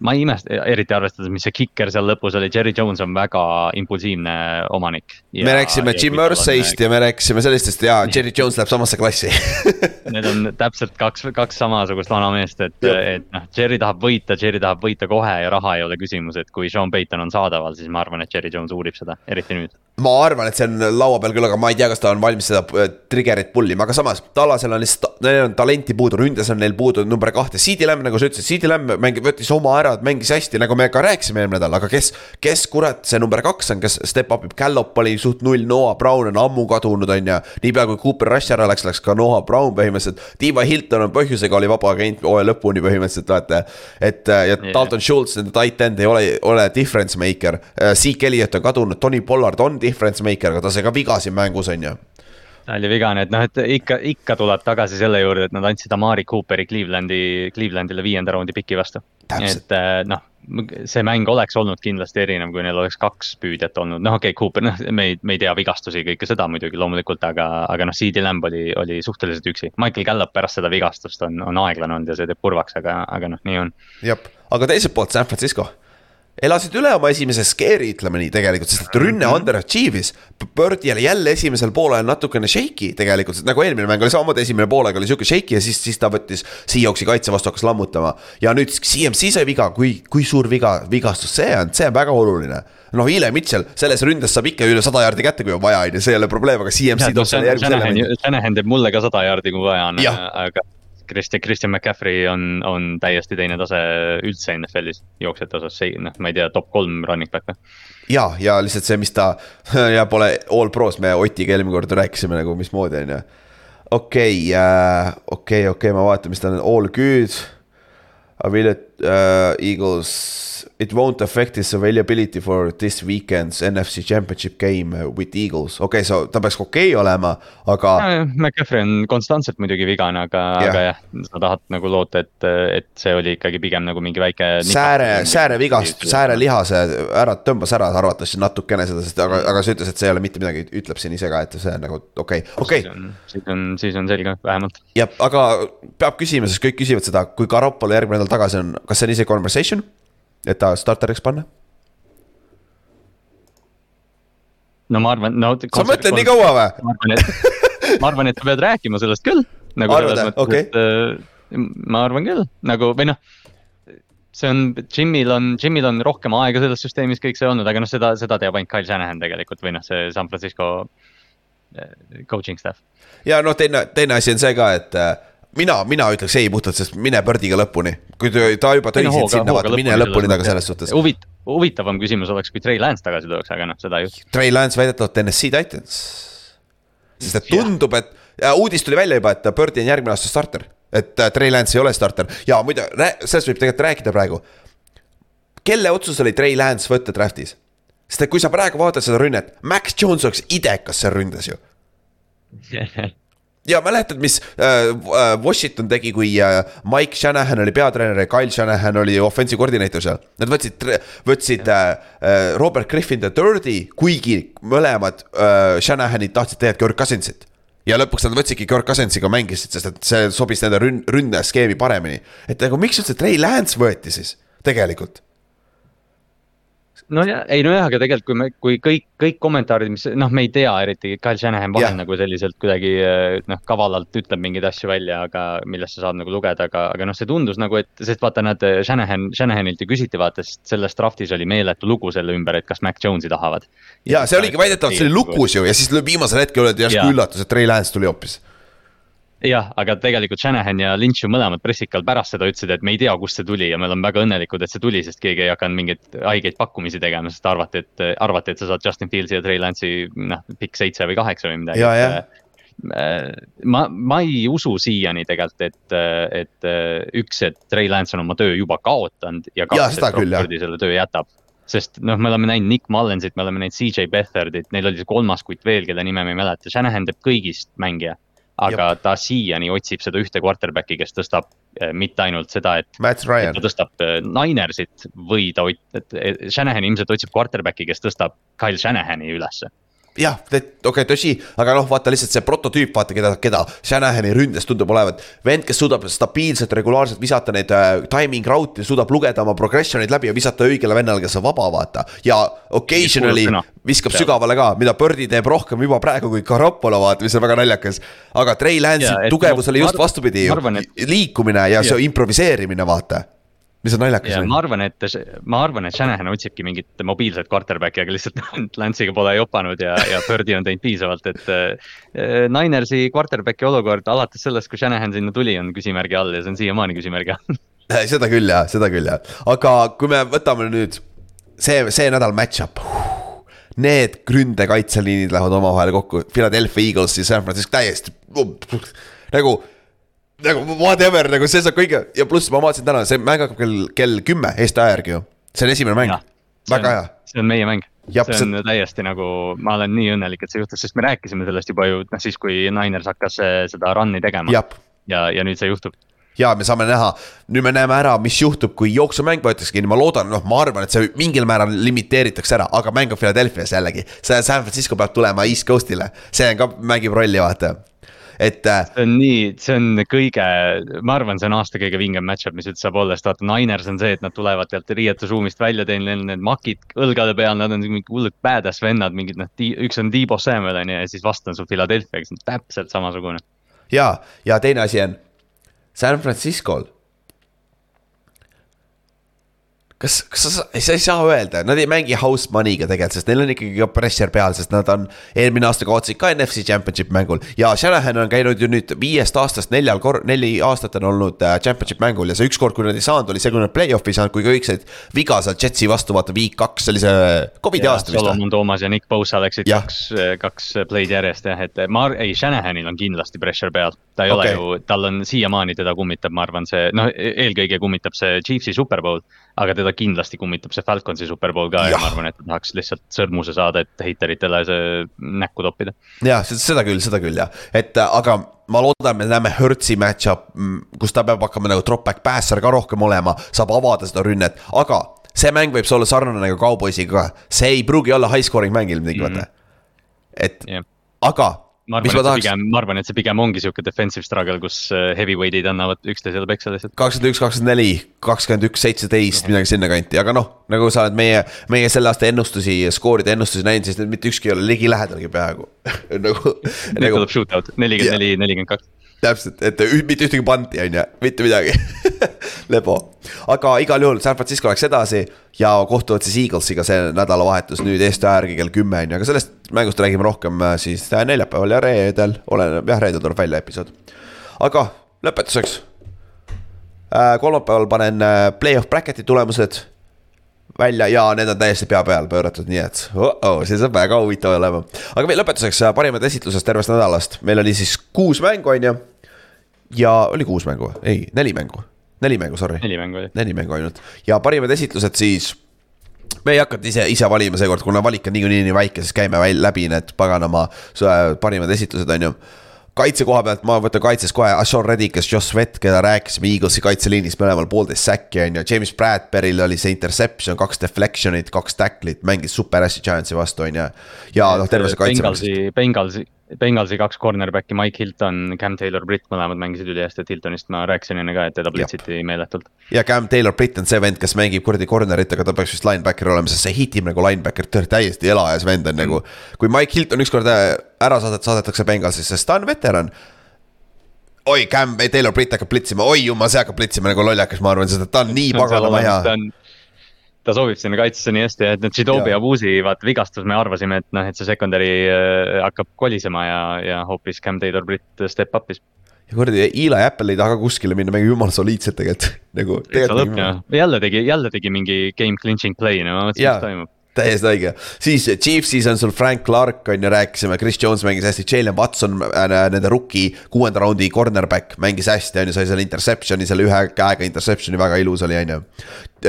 ma ei imesta, eriti arvestades, mis see kikker seal lõpus oli, Jerry Jones on väga impulsiivne omanik. me rääkisime Jim Irsay'st ja me rääkisime sellistest ja Jerry Jones läheb samasse klassi Need on täpselt kaks, kaks samasugust vana meest, et, et noh, Jerry tahab võita, Jerry tahab võita kohe ja raha ei ole küsimus, et kui Sean Payton on saadaval, siis ma arvan, et Jerry Jones uurib seda, eriti nüüd ma arvan, et see on laua peal küll, aga ma ei tea, kas ta on valmis seda äh, trigger'it pull ima, aga samas Tallasel on lihtsalt, neil on talenti puudu, ründes on neil puudu number kahte, CD Lamb, nagu sa ütlesid, CD Lamb mängib, võttis oma ära, mängis hästi, nagu me ka rääkisime eelmine nädal, aga kes. kes kurat see number kaks on, kes step up ib, Gallop oli suht null, Noah Brown on ammu kadunud, on ju. niipea kui Cooper Rush ära läks, läks ka Noah Brown põhimõtteliselt, Diva Hilton on põhjusega oli vaba agent hooaja lõpuni põhimõtteliselt vaata. et ja yeah. Dalton Schultz, nende tight end ei ole, ole difference maker, Zeke Elliot on kadunud, Tony Pollard on difference maker, aga ta sai ka viga siin mängus, on ju ta oli vigane, et noh, et ikka, ikka tuleb tagasi selle juurde, et nad andsid Amari Cooperi Clevelandi, Clevelandile viienda raundi piki vastu. et eh, noh, see mäng oleks olnud kindlasti erinev, kui neil oleks kaks püüdjat olnud, noh, okei okay,, Cooper, noh, me ei, me ei tea vigastusi, kõike seda muidugi loomulikult, aga, aga noh, CD Lamb oli, oli suhteliselt üksi. Michael Gallup pärast seda vigastust on, on aeglane olnud ja see teeb kurvaks, aga, aga noh, nii on. jah, aga teiselt poolt San Francisco elasid üle oma esimese scare'i, ütleme nii tegelikult, sest et rünne mhm. underachieve'is. Birdi oli jälle esimesel poolel natukene shaky tegelikult, sest nagu eelmine mäng oli samamoodi, esimene poolega oli sihuke shaky ja siis, siis ta võttis. Seahawksi kaitse vastu hakkas lammutama ja nüüd CMC sai viga, kui, kui suur viga, vigastus see on, see on väga oluline noh, Ile Mitchell selles ründes saab ikka üle sada jaardi kätte, kui on vaja, on ju, see ei ole probleem, aga CMC toob selle järgmise. Shanahan teeb mulle ka sada jaardi, kui vaja on, aga Christian, Christian McCaffrey on, on täiesti teine tase üldse NFL-is jooksjate osas, see noh, ma ei tea, top kolm running back või? ja, ja lihtsalt see, mis ta ja pole all pros, me Otiga eelmine kord rääkisime nagu mismoodi on ju. okei, äh, okei, okei, ma vaatan, mis ta on, all good. Ability uh, Eagles, it won't affect his availability for this weekend's NFC championship game with Eagles. okei okay,, so ta peaks okei okay olema, aga. McCaffrey on konstantselt muidugi vigane, aga, aga jah, sa tahad nagu loota, et, et see oli ikkagi pigem nagu mingi väike. sääre, säärevigast, säärelihase ära, tõmbas ära arvatavasti natukene seda, sest aga, aga sa ütlesid, et see ei ole mitte midagi, ütleb siin ise ka, et see on nagu okei okay,, okei okay.. siis on, siis on selge, vähemalt. jah, aga peab küsima, sest kõik küsivad seda, kui Garoppolo järgmine nädal tagasi on, kas see on ise conversation? Et ta starteriks panna? no ma arvan, no. sa mõtled nii kaua või? ma arvan, et, sa pead rääkima sellest küll. nagu Arvad, selles mõttes okay., et äh, ma arvan küll, nagu või noh see on, Jimil on, Jimil on rohkem aega selles süsteemis kõik see olnud, aga noh, seda, seda teab ainult Kyle Shanahan tegelikult või noh, see San Francisco äh, coaching staff. ja noh, teine, teine asi on see ka, et äh, mina, mina ütleks ei puhtalt, sest mine Birdiga lõpuni. kui ta juba tõi sind sinna, vaata mine lõpuni taga selles suhtes. huvit-, huvitavam küsimus oleks, kui Trey Lance tagasi tuleks, aga noh, seda juhtu. Trey Lance väidetavalt TNS-i Titans. sest et tundub, et ja, uudis tuli välja juba, et Birdi on järgmine aasta starter. et äh, Trey Lance ei ole starter ja muide, sellest võib tegelikult rääkida praegu. kelle otsus oli Trey Lance võtta draft'is? sest et kui sa praegu vaatad seda rünnet, Max Jones oleks idekas seal ründes ju ja mäletad, mis äh, äh, Washington tegi, kui äh, Mike Shanahan oli peatreener ja Kyle Shanahan oli offensive koordineeter seal. Nad võtsid, võtsid Robert Griffin the third'i, kuigi mõlemad äh, Shanahanid tahtsid tegelikult Kirk Cousinsit ja lõpuks nad võtsidki Kirk Cousinsiga mängisid, sest et see sobis nende rünn-, ründeskeemi paremini. et nagu miks üldse Trey Lance võeti siis tegelikult? No ja ei nojah, aga tegelikult kui me, kui kõik, kõik kommentaarid, mis noh, me ei tea eriti, Kyle Shanahan vahel yeah. nagu selliselt kuidagi noh, kavalalt ütleb mingeid asju välja, aga millest sa saad nagu lugeda, aga, aga noh, see tundus nagu, et sest vaata nad Shanahan, Shanahanilt ju küsiti vaata, sest selles draft'is oli meeletu lugu selle ümber, et kas Mac Jones'i tahavad. ja see oligi väidetavalt, see oli lukus ju ja siis viimasel hetkel öeldi järsku üllatus, et Trey Lance tuli hoopis jah, aga tegelikult Shanahan ja Lynch ju mõlemad pressikal pärast seda ütlesid, et me ei tea, kust see tuli ja me oleme väga õnnelikud, et see tuli, sest keegi ei hakanud mingeid haigeid pakkumisi tegema, sest arvati, et, arvati, et sa saad Justin Fields'i ja Trey Lance'i noh, pikk seitse või kaheksa või midagi. Äh, ma, ma ei usu siiani tegelikult, et, et üks, et Trey Lance on oma töö juba kaotanud ja kaks, et Crawfordi selle töö jätab. Sest noh, me oleme näinud Nick Mullensit, me oleme näinud CJ Beathardit, neil oli see kolmas kutt veel, kelle nime ma ei mäleta, Shanahan teeb kõigist mängija aga Jop. ta siiani otsib seda ühte quarterback'i, kes tõstab äh, mitte ainult seda, et. ta tõstab äh, Ninersit või ta, et Shanahan ilmselt otsib quarterback'i, kes tõstab Kyle Shanahani ülesse jah, okei okay,, tõsi, aga noh, vaata lihtsalt see prototüüp, vaata keda, keda Shanahani ründes tundub olevat. vend, kes suudab stabiilselt, regulaarselt visata neid äh, timing route'e, suudab lugeda oma progression'id läbi ja visata õigele vennale, kes on vaba, vaata. ja occasionally viskab ja. sügavale ka, mida Birdi teeb rohkem juba praegu kui Garoppolo, vaata, mis on väga naljakas. aga Trey Lance'i tugevus oli just vastupidi, liikumine ja, ja see improviseerimine, vaata mis on naljakas. ma arvan, et, ma arvan, et Shanahan otsibki mingit mobiilset quarterback'i, aga lihtsalt Lance'iga pole jopanud ja, ja Birdi on teinud piisavalt, et äh,. Ninersi quarterback'i olukord alates sellest, kui Shanahan sinna tuli, on küsimärgi all ja see on siiamaani küsimärgi all seda küll jah, seda küll jah, aga kui me võtame nüüd see, see nädal match-up need ründekaitseliinid lähevad omavahel kokku, Philadelphia Eagles ja San Francisco täiesti nagu nagu whatever, nagu see saab kõige ja pluss ma vaatasin täna, see mäng hakkab kell, kell kümme Eesti aja järgi ju. see on esimene mäng, väga hea. see on meie mäng. see on see... täiesti nagu, ma olen nii õnnelik, et see juhtus, sest me rääkisime sellest juba ju noh, siis kui Niners hakkas eh, seda run'i tegema. ja, ja nüüd see juhtub ja me saame näha, nüüd me näeme ära, mis juhtub, kui jooksumäng võetakse kinni, ma loodan, noh, ma arvan, et see mingil määral limiteeritakse ära, aga mäng on Philadelphia's jällegi. see San Francisco peab tulema East Coast'ile, see on ka, mängib rolli, vaata et. Äh, see on nii, see on kõige, ma arvan, see on aasta kõige vingem match-up, mis üldse saab olla, sest vaata, Niners on see, et nad tulevad sealt riietusruumist välja, teil on need makid õlgade peal, nad on mingid hullud badass vennad, mingid noh, üks on Debo Samuel on ju ja siis vastu on sul Philadelphia, kes on täpselt samasugune. ja, ja teine asi on San Francisco'l kas, kas sa, sa ei saa öelda, nad ei mängi house money'ga tegelikult, sest neil on ikkagi ka pressure peal, sest nad on eelmine aasta kaotasid ka NFC championship mängul. ja Shanahan on käinud ju nüüd viiest aastast neljal kor-, neli aastat on olnud äh, championship mängul ja see üks kord, kui nad ei saanud, oli see, kui nad play-off'i ei saanud, kui kõik said viga seal Jetsi vastu, vaata week kaks, see oli see Covidi aasta vist. Solomon Toomas ja Nick Bosa läksid ja. kaks, kaks play'd järjest jah, et ma, ei, Shanahanil on kindlasti pressure peal ta ei okay. ole ju, tal on siiamaani teda kummitab, ma arvan, see noh, eelkõige kummitab see Chiefsi superbowl. Aga teda kindlasti kummitab see Falconsi superbowl ka ja, ja ma arvan, et ta tahaks lihtsalt sõrmuse saada, et heiteritele see näkku toppida. jah, seda küll, seda küll jah, et äh, aga ma loodan, me näeme Hertzi match-up, kus ta peab hakkama nagu drop-back passer ka rohkem olema, saab avada seda rünnet, aga see mäng võib olla sarnane nagu Cowboysiga ka, see ei pruugi olla high scoring mäng ilmtingimata mm. -hmm. et Jah. aga, ma arvan, et see tahaks, pigem, ma arvan, et see pigem ongi sihuke defensive struggle, kus äh, heavyweight'id annavad üksteisele peksa lihtsalt. kakskümmend üks, kakskümmend neli, kakskümmend üks, seitseteist, midagi sinnakanti, aga noh, nagu sa oled meie, meie selle aasta ennustusi, skooride ennustusi näinud, siis mitte ükski ei ole ligilähedalgi peaaegu. Nagu, nüüd nagu tuleb shootout, nelikümmend neli, nelikümmend kaks. täpselt, et mitte ühtegi panti, on ju, mitte midagi. lebo, aga igal juhul San Francisco läks edasi ja kohtuvad siis Eaglesiga see nädalavahetus nüüd Eesti aja järgi kell kümme on ju, aga sellest mängust räägime rohkem äh, siis äh, neljapäeval ja reedel, oleneb jah, reedel tuleb välja episood. aga lõpetuseks. kolmapäeval panen äh, play-off bracket'i tulemused välja ja need on täiesti pea peale pööratud, nii et oh -oh, see saab väga huvitav olema. aga veel lõpetuseks äh, parimad esitlused tervest nädalast, meil oli siis kuus mängu, on ju. ja oli kuus mängu, ei neli mängu, neli mängu, sorry, neli mängu oli. neli mängu ainult ja parimad esitlused siis. me ei hakanud ise, ise valima seekord, kuna valik on niikuinii nii väike, siis käime väl- läbi need paganama äh, parimad esitlused, on ju kaitse koha pealt ma võtan kaitses kohe Ashon Reddikas, Josh Svet, keda rääkisime Eaglesi kaitseliinis mõlemal poolteist säkki on ju, James Bradbury'l oli see interception, kaks deflection'it, kaks tacklit, mängis super hästi Giantsi vastu on ju. ja noh, terve see kaitse. Bengalsi, Bengalsi, Bengalsi kaks cornerback'i, Mike Hilton, Cam Taylor, Britt, mõlemad mängisid ülihästi, et Hiltonist ma rääkisin enne ka, et teda plitsiti meeletult. ja Cam Taylor Britt on see vend, kes mängib kuradi corner'it, aga ta peaks vist linebacker olema, sest see hitib nagu linebacker, täiesti elajas vend on nagu. kui Mike Hilton ükskord äh, ära saadet-, saadetakse Bengalsisse, sest ta on veteran. oi, Cam Taylor Britt hakkab plitsima, oi jumal, see hakkab plitsima nagu lollakas, ma arvan, et ta on nii paganama hea. ta sobib sinna kaitsesse nii hästi, et need Chidobe Jaa. ja Abusi vaata vigastus, me arvasime, et noh, et see secondary äh, hakkab kolisema ja, ja hoopis Cam Taylor Britt step up'is. ja kuradi Eli Apple ei taha kuskile minna, mängib jumala soliidselt tegelikult, nagu. jälle tegi, jälle tegi mingi game clinching play, no ma mõtlesin, mis toimub. Täiesti õige, siis Chiefsis on sul Frank Clark on ju, rääkisime, Chris Jones mängis hästi, Jalen Watson äh,, nende rookie kuuenda raundi cornerback mängis hästi, on ju, sai selle interception'i, selle ühe käega interception'i väga ilus oli, on ju.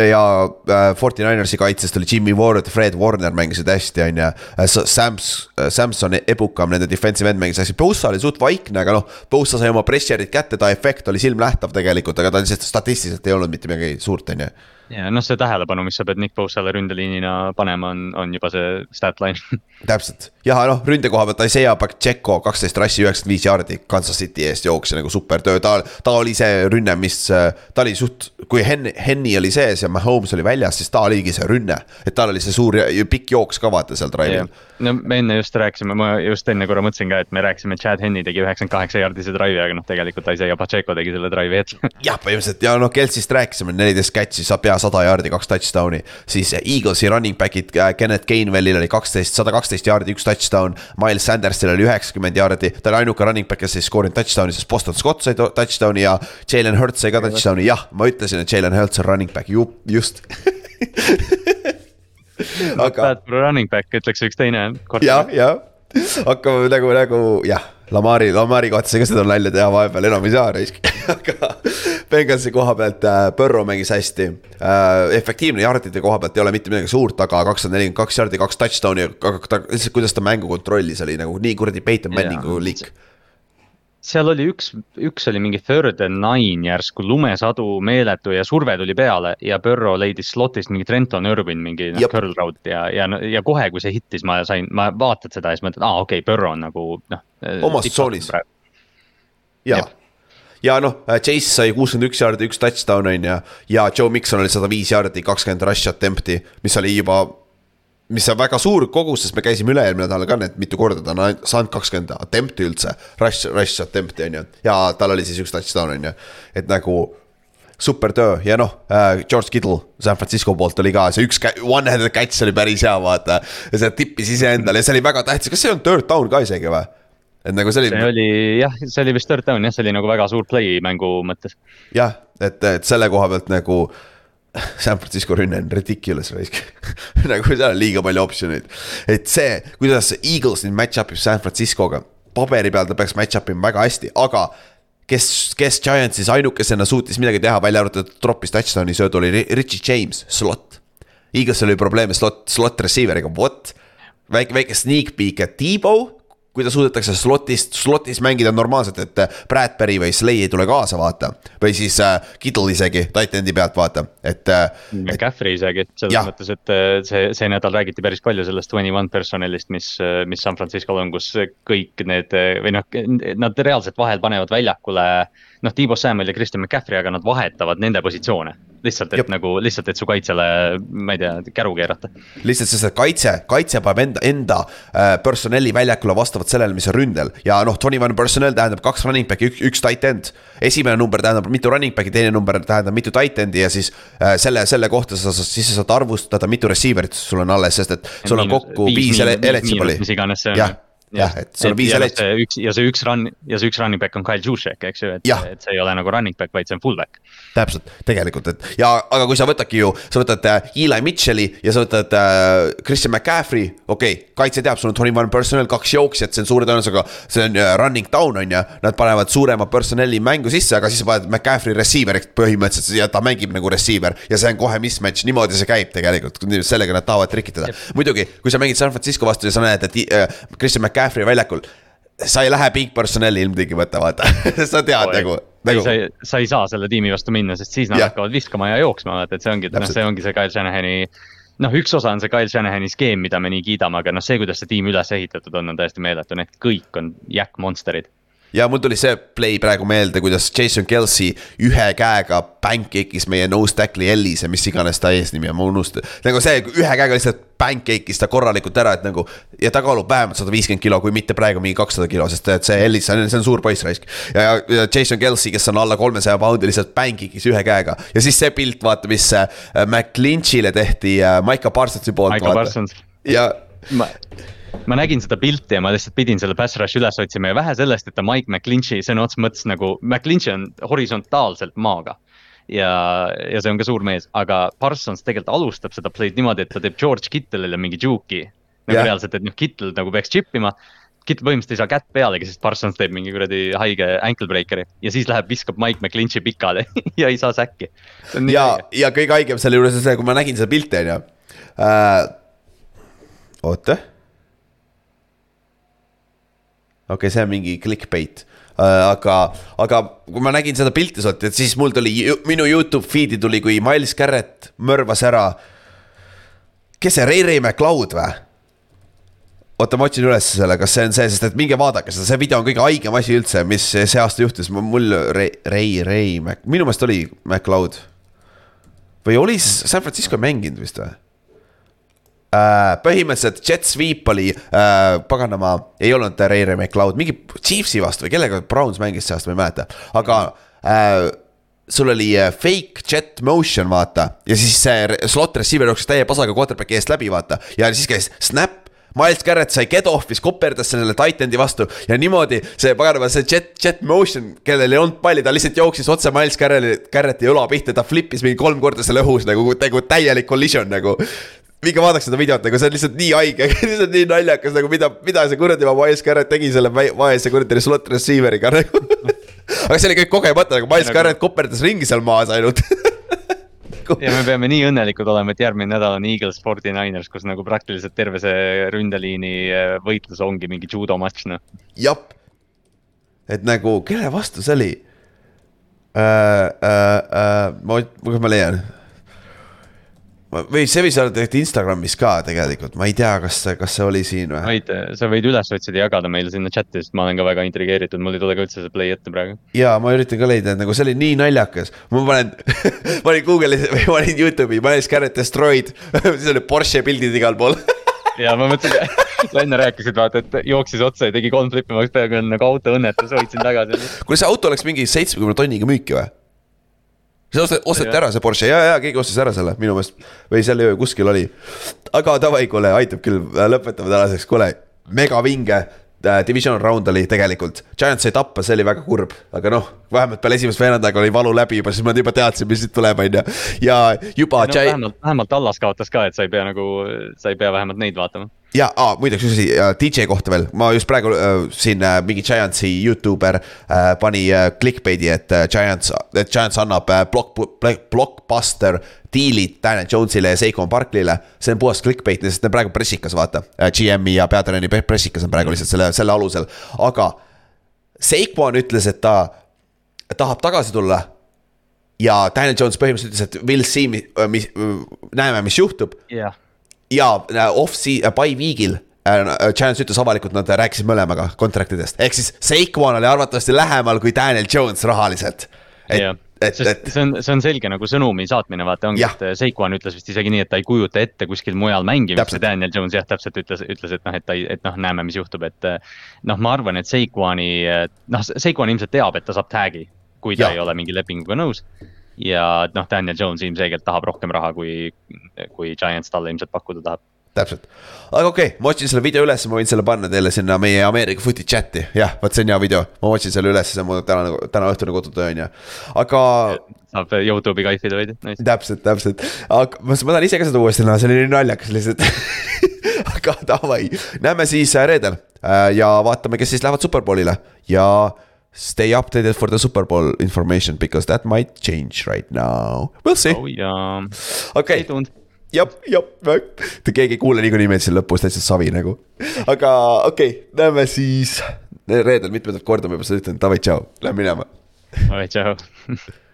ja äh, Forty Ninersi kaitsest oli Jimmy Ward, Fred Warner mängisid hästi, on ju. Sams, Samson Ebukam, nende defensive end mängis hästi, Bosa oli suht vaikne, aga noh, Bosa sai oma pressure'id kätte, ta efekt oli silmnähtav tegelikult, aga ta lihtsalt statistiliselt ei olnud mitte midagi suurt, on ju ja noh, see tähelepanu, mis sa pead Nick Bosalle ründeliinina panema, on, on juba see stat line. täpselt ja noh, ründe koha pealt Isaiah Pacheco kaksteist rassi, üheksakümmend viis jaardi Kansas City eest jooksis nagu super töö, ta, ta oli see rünne, mis, ta oli suht, kui Hen-, Henny oli sees ja Mahomes oli väljas, siis ta oligi see rünne. et tal oli see suur ja- pikk jooks ka vaata seal drive'il. no me enne just rääkisime, ma just enne korra mõtlesin ka, et me rääkisime, Chad Henny tegi üheksakümmend kaheksa jaardise drive'i, aga noh, tegelikult Isaiah Pacheco tegi selle drive'i hetkel. jah, põhimõtteliselt ja noh, Kelsist rääkisime, neliteist catch'i, saab pea sada jaardi, kaks touchdown'i. siis Eaglesi running back'id, Kenneth Gainwellil oli kaksteist, sada kaksteist jaardi, üks touchdown. Miles Sandersil oli üheksakümmend jaardi, ta oli ainuke running back, kes ei skoorinud touchdown'i, sest Boston Scott sai to- touchdown'i ja Jalen Hurts sai ka touchdown'i, jah, ma ütlesin, et Jalen Hurts on running back, ju-, just. aga Bad running back, ütleks üks teine. jah, jah, hakkame nagu, nagu jah, Lamari, Lamari kohta ka seda nalja teha vahepeal, enam ei saa raisk, aga Bengalsi koha pealt äh, Burrow mängis hästi äh,. efektiivne jardide koha pealt ei ole mitte midagi suurt, aga kakssada nelikümmend kaks jardi, kaks touchdown'i, aga ta lihtsalt, kuidas ta mängu kontrollis, oli nagu nii kuradi Peyton Manningu liik. seal oli üks, üks oli mingi third and nine järsku lumesadu meeletu ja surve tuli peale ja Burrow leidis slot'ist mingi Trenton Irvin mingi noh curl route ja, ja, ja kohe, kui see hittis, ma sain, ma vaatad seda ja siis mõtled, aa okei okay,, Burrow on nagu noh. Omas tsoonis. ja Jep., ja noh, Chase sai kuuskümmend üks jaardi, üks touchdown on ju, ja Joe Mikson oli sada viis jaardi, kakskümmend rush attempt'i, mis oli juba mis on väga suur kogus, sest me käisime üle-eelmine nädal ka need mitu korda, ta on saanud kakskümmend attempt'i üldse, rush, rush attempt'i on ju, ja tal oli siis üks touchdown on ju, et nagu super töö. Ja noh äh,, George Kittle San Francisco poolt oli ka see üks one-handed catch oli päris hea, vaata. ja see tippis iseendale ja see oli väga tähtis, kas see on third down ka isegi või? Et nagu see oli see oli jah, see oli vist third down jah, see oli nagu väga suur play mängu mõttes. jah, et, et selle koha pealt nagu San Francisco rünne on ridiculous raisk nagu seal on liiga palju optsioneid. et see, kuidas Eagles nüüd match-up ib San Franciscoga, paberi peal ta peaks match-up ima väga hästi, aga kes, kes Giantsis ainukesena suutis midagi teha, välja arvatud troppis touchdown'i sööd, oli Richie James, slot. Eagles'il oli probleeme slot, slot receiver'iga, what? väike, väike sneak peek, et T-Bow kuidas suudetakse slotist, slotis mängida normaalselt, et äh, Bradbury või Slay ei tule kaasa, vaata. või siis äh, Kittle isegi titan'i pealt, vaata, et äh,. McCaffrey isegi, selles ja. mõttes, et äh, see, see nädal räägiti päris palju sellest twenty one personalist, mis, mis San Francisco'l on, kus kõik need või noh, nad reaalselt vahel panevad väljakule. noh, Tiibo Samuel ja Christian McCaffrey, aga nad vahetavad nende positsioone lihtsalt, et Jop. nagu lihtsalt, et su kaitsele, ma ei tea, käru keerata. lihtsalt sest, kaitse, kaitse paneb enda, enda äh, personelli väljakule vastavalt sellele, mis on ründel ja noh, twenty one personnel tähendab kaks running back'i, üks, üks tight end. esimene number tähendab mitu running back'i, teine number tähendab mitu tight end'i ja siis äh, selle, selle kohta sa, siis sa saad arvustada, mitu receiver'it sul on alles, sest et sul on kokku viis eligibil'i. mis iganes see on jah, et sul on viis elet-. üks ja see üks run ja see üks running back on Kyle Juszczyk, eks ju, et, et see ei ole nagu running back, vaid see on fullback. täpselt, tegelikult, et ja, aga kui sa võtadki ju, sa võtad äh, Eli Mitchell'i ja sa võtad äh, Christian McCaffrey, okei okay,, kaitse teab, sul on twenty one personnel, kaks jooksjat, see on suure tõenäosusega, see on uh, running down on ju. Nad panevad suurema personel'i mängu sisse, aga siis sa paned McCaffrey receiver'iks põhimõtteliselt ja ta mängib nagu receiver ja see on kohe mismatch, niimoodi see käib tegelikult, sellega nad tahavad trikitada. muidugi, kui sa mängid San Francisco vastu ja sa näed, et uh, Christian McCaffrey väljakul sa ei lähe big personal'i ilmtingimata, vaata sa tead oh, nagu, nagu. sa ei, sa ei saa selle tiimi vastu minna, sest siis nad ja. hakkavad viskama ja jooksma, vaata, et see ongi, noh, see ongi see Kyle Shanahani. noh, üks osa on see Kyle Shanahani skeem, mida me nii kiidame, aga noh, see, kuidas see tiim üles ehitatud on, on täiesti meeletu, need kõik on jäkkmonsterid ja mul tuli see play praegu meelde, kuidas Jason Kelsey ühe käega pancake'is meie nose tackle'i Ellise, mis iganes ta eesnimi on, ma unustasin. nagu see ühe käega lihtsalt pancake'is ta korralikult ära, et nagu. ja ta kaalub vähemalt sada viiskümmend kilo, kui mitte praegu mingi kakssada kilo, sest et see Ellis, see on, suur poiss raisk. ja, ja Jason Kelsey, kes on alla kolmesaja poundi, lihtsalt pancake'is ühe käega. ja siis see pilt, vaata, mis äh, McClinchile tehti äh, Maiko Parsonsi poolt. Maiko Parsons. ja ma ma nägin seda pilti ja ma lihtsalt pidin selle pass rush'i üles otsima ja vähe sellest, et ta Mike McClinchy sõna otseses mõttes nagu, McClinchy on horisontaalselt maaga. ja, ja see on ka suur mees, aga Parsons tegelikult alustab seda play'd niimoodi, et ta teeb George Kittelile mingi juke'i. nagu yeah. reaalselt, et noh, Kittel nagu peaks chip ima. Kittel põhimõtteliselt ei saa kätt pealegi, sest Parsons teeb mingi kuradi haige ankle breaker'i ja siis läheb, viskab Mike McClinchy pikali ja ei saa säkki. ja, ja kõige haigem selle juures on see, kui ma nägin seda pilti, on ju uh,. oota okei okay,, see on mingi clickbait uh,. aga, aga kui ma nägin seda pilti sealt, et siis mul tuli, minu Youtube feed'i tuli, kui Miles Garrett mõrvas ära. kes see, Ray Ray McLeod või? oota, ma otsin üles selle, kas see on see, sest et minge vaadake seda, see video on kõige haigem asi üldse, mis see aasta juhtus, mul Ray, Ray, Ray, minu meelest oli McLeod. või oli San Francisco mänginud vist või? Uh, põhimõtteliselt jet sweep oli uh,, paganama, ei olnud Ray-Ray McLeod, mingi Chiefsi vastu või kellega Browns mängis see aasta, ma ei mäleta, aga uh, sul oli fake jet motion, vaata. ja siis see slot receiver jooksis täie pasaga quarterback'i eest läbi, vaata. ja siis käis snap. Miles Garrett sai get off'is, koperdas sellele titan'i vastu ja niimoodi see paganama, see jet, jet motion, kellel ei olnud palli, ta lihtsalt jooksis otse Miles Garretti õla pihta, ta flip'is mingi kolm korda selle õhus nagu, nagu täielik collision nagu minge vaadake seda videot, nagu see on lihtsalt nii haige lihtsalt nii naljakas nagu mida, mida see kuradi Miles Garrett tegi selle vaese kuradi slot receiver'iga nagu aga see oli kõik kogemata, nagu Miles nagu... Koperdas ringi seal maas ainult ja me peame nii õnnelikud olema, et järgmine nädal on Eagles Forty Niners, kus nagu praktiliselt terve see ründeliini äh, võitlus ongi mingi judo matš, noh. jah, et nagu kelle vastu see oli uh,? Uh, uh, ma, kus ma leian või see võis olla tegelikult Instagramis ka tegelikult, ma ei tea, kas, kas see oli siin või? võid, sa võid üles otsida ja jagada meile sinna chat'i, sest ma olen ka väga intrigeeritud, mul ei tule ka üldse see play ette praegu. ja ma üritan ka leida, et nagu see oli nii naljakas, ma panen panin Google'is või panin Youtube'i, panin Scarlet Destroyed siis oli Porsche pildid igal pool ja ma mõtlesin, sa enne rääkisid vaata, et jooksis otsa ja tegi kolm flip'i, ma oleks peaaegu nagu autoõnnetus, hoidsin tagasi. kuule, see auto oleks mingi seitsmekümne tonniga müüki või? See osteti, osteti ära, see Porsche. Ja, ja keegi ostis ära selle minu meelest. Või seal kuskil oli. aga davai, kuule, aitab küll, lõpetame tänaseks, kuule, megavinge. Äh, division round oli tegelikult, Giants sai tappa, see oli väga kurb, aga noh, vähemalt peale esimest veerandajaga oli valu läbi juba, siis ma juba teadsin, mis siit tuleb, on ju. ja juba no,. vähemalt, vähemalt Allas kaotas ka, et sa ei pea nagu, sa ei pea vähemalt neid vaatama ja ah, muideks üks asi äh, DJ kohta veel, ma just praegu äh, siin äh, mingi Giantsi Youtuber äh, pani äh, clickbait'i, et äh, Giants, et Giants annab äh, block, blockbuster diilid Daniel Jones'ile ja Seikon Barkley'le. see on puhas clickbait, sest ta on praegu pressikas, vaata äh,. GM-i ja peatreeneri pressikas on praegu lihtsalt selle, selle alusel, aga. Seikon ütles, et ta tahab tagasi tulla ja Daniel Jones põhimõtteliselt ütles, et we'll see, mis, näeme, mis juhtub jah ja äh, off-sea-, by week'il Giants ütles avalikult, nad rääkisid mõlemaga kontraktidest, ehk siis Saquon oli arvatavasti lähemal kui Daniel Jones rahaliselt. et, et, et. see on, see on selge nagu sõnumi saatmine, vaata ongi, et Saquon ütles vist isegi nii, et ta ei kujuta ette kuskil mujal mängimist ja Daniel Jones jah, täpselt ütles, ütles, et noh, et ta ei, et noh, näeme, mis juhtub, et. noh, ma arvan, et Saquoni, noh, Saquon ilmselt teab, et ta saab tag'i, kui ta ja. ei ole mingi lepinguga nõus ja noh, Daniel Jones ilmselgelt tahab rohkem raha, kui, kui Giants talle ilmselt pakkuda tahab. Täpselt, aga okei okay,, ma otsin selle video üles, ma võin selle panna teile sinna meie Ameerika footi chat'i, jah, vot see on hea video, ma otsin selle üles, see on mu täna, täna õhtune kodutöö on ju, aga. saab Youtube'i kaifida veidi nice.. täpselt, täpselt, aga ma, ma tahan ise ka seda uuesti näha, see oli nii naljakas lihtsalt. Aga davai, näeme siis äh, reedel. Äh, ja vaatame, kes siis lähevad superbowlile. Ja stay updated for the Super Bowl information because that might change right now. We'll see. oh jaa. okei okay., jep, jep, te keegi ei kuule niikuinii meid siin lõpus, täitsa savi nagu. aga okei okay,, näeme siis reedel mitmendat korda ma juba seda ütlen, davai, tšau, lähme minema. davai, tšau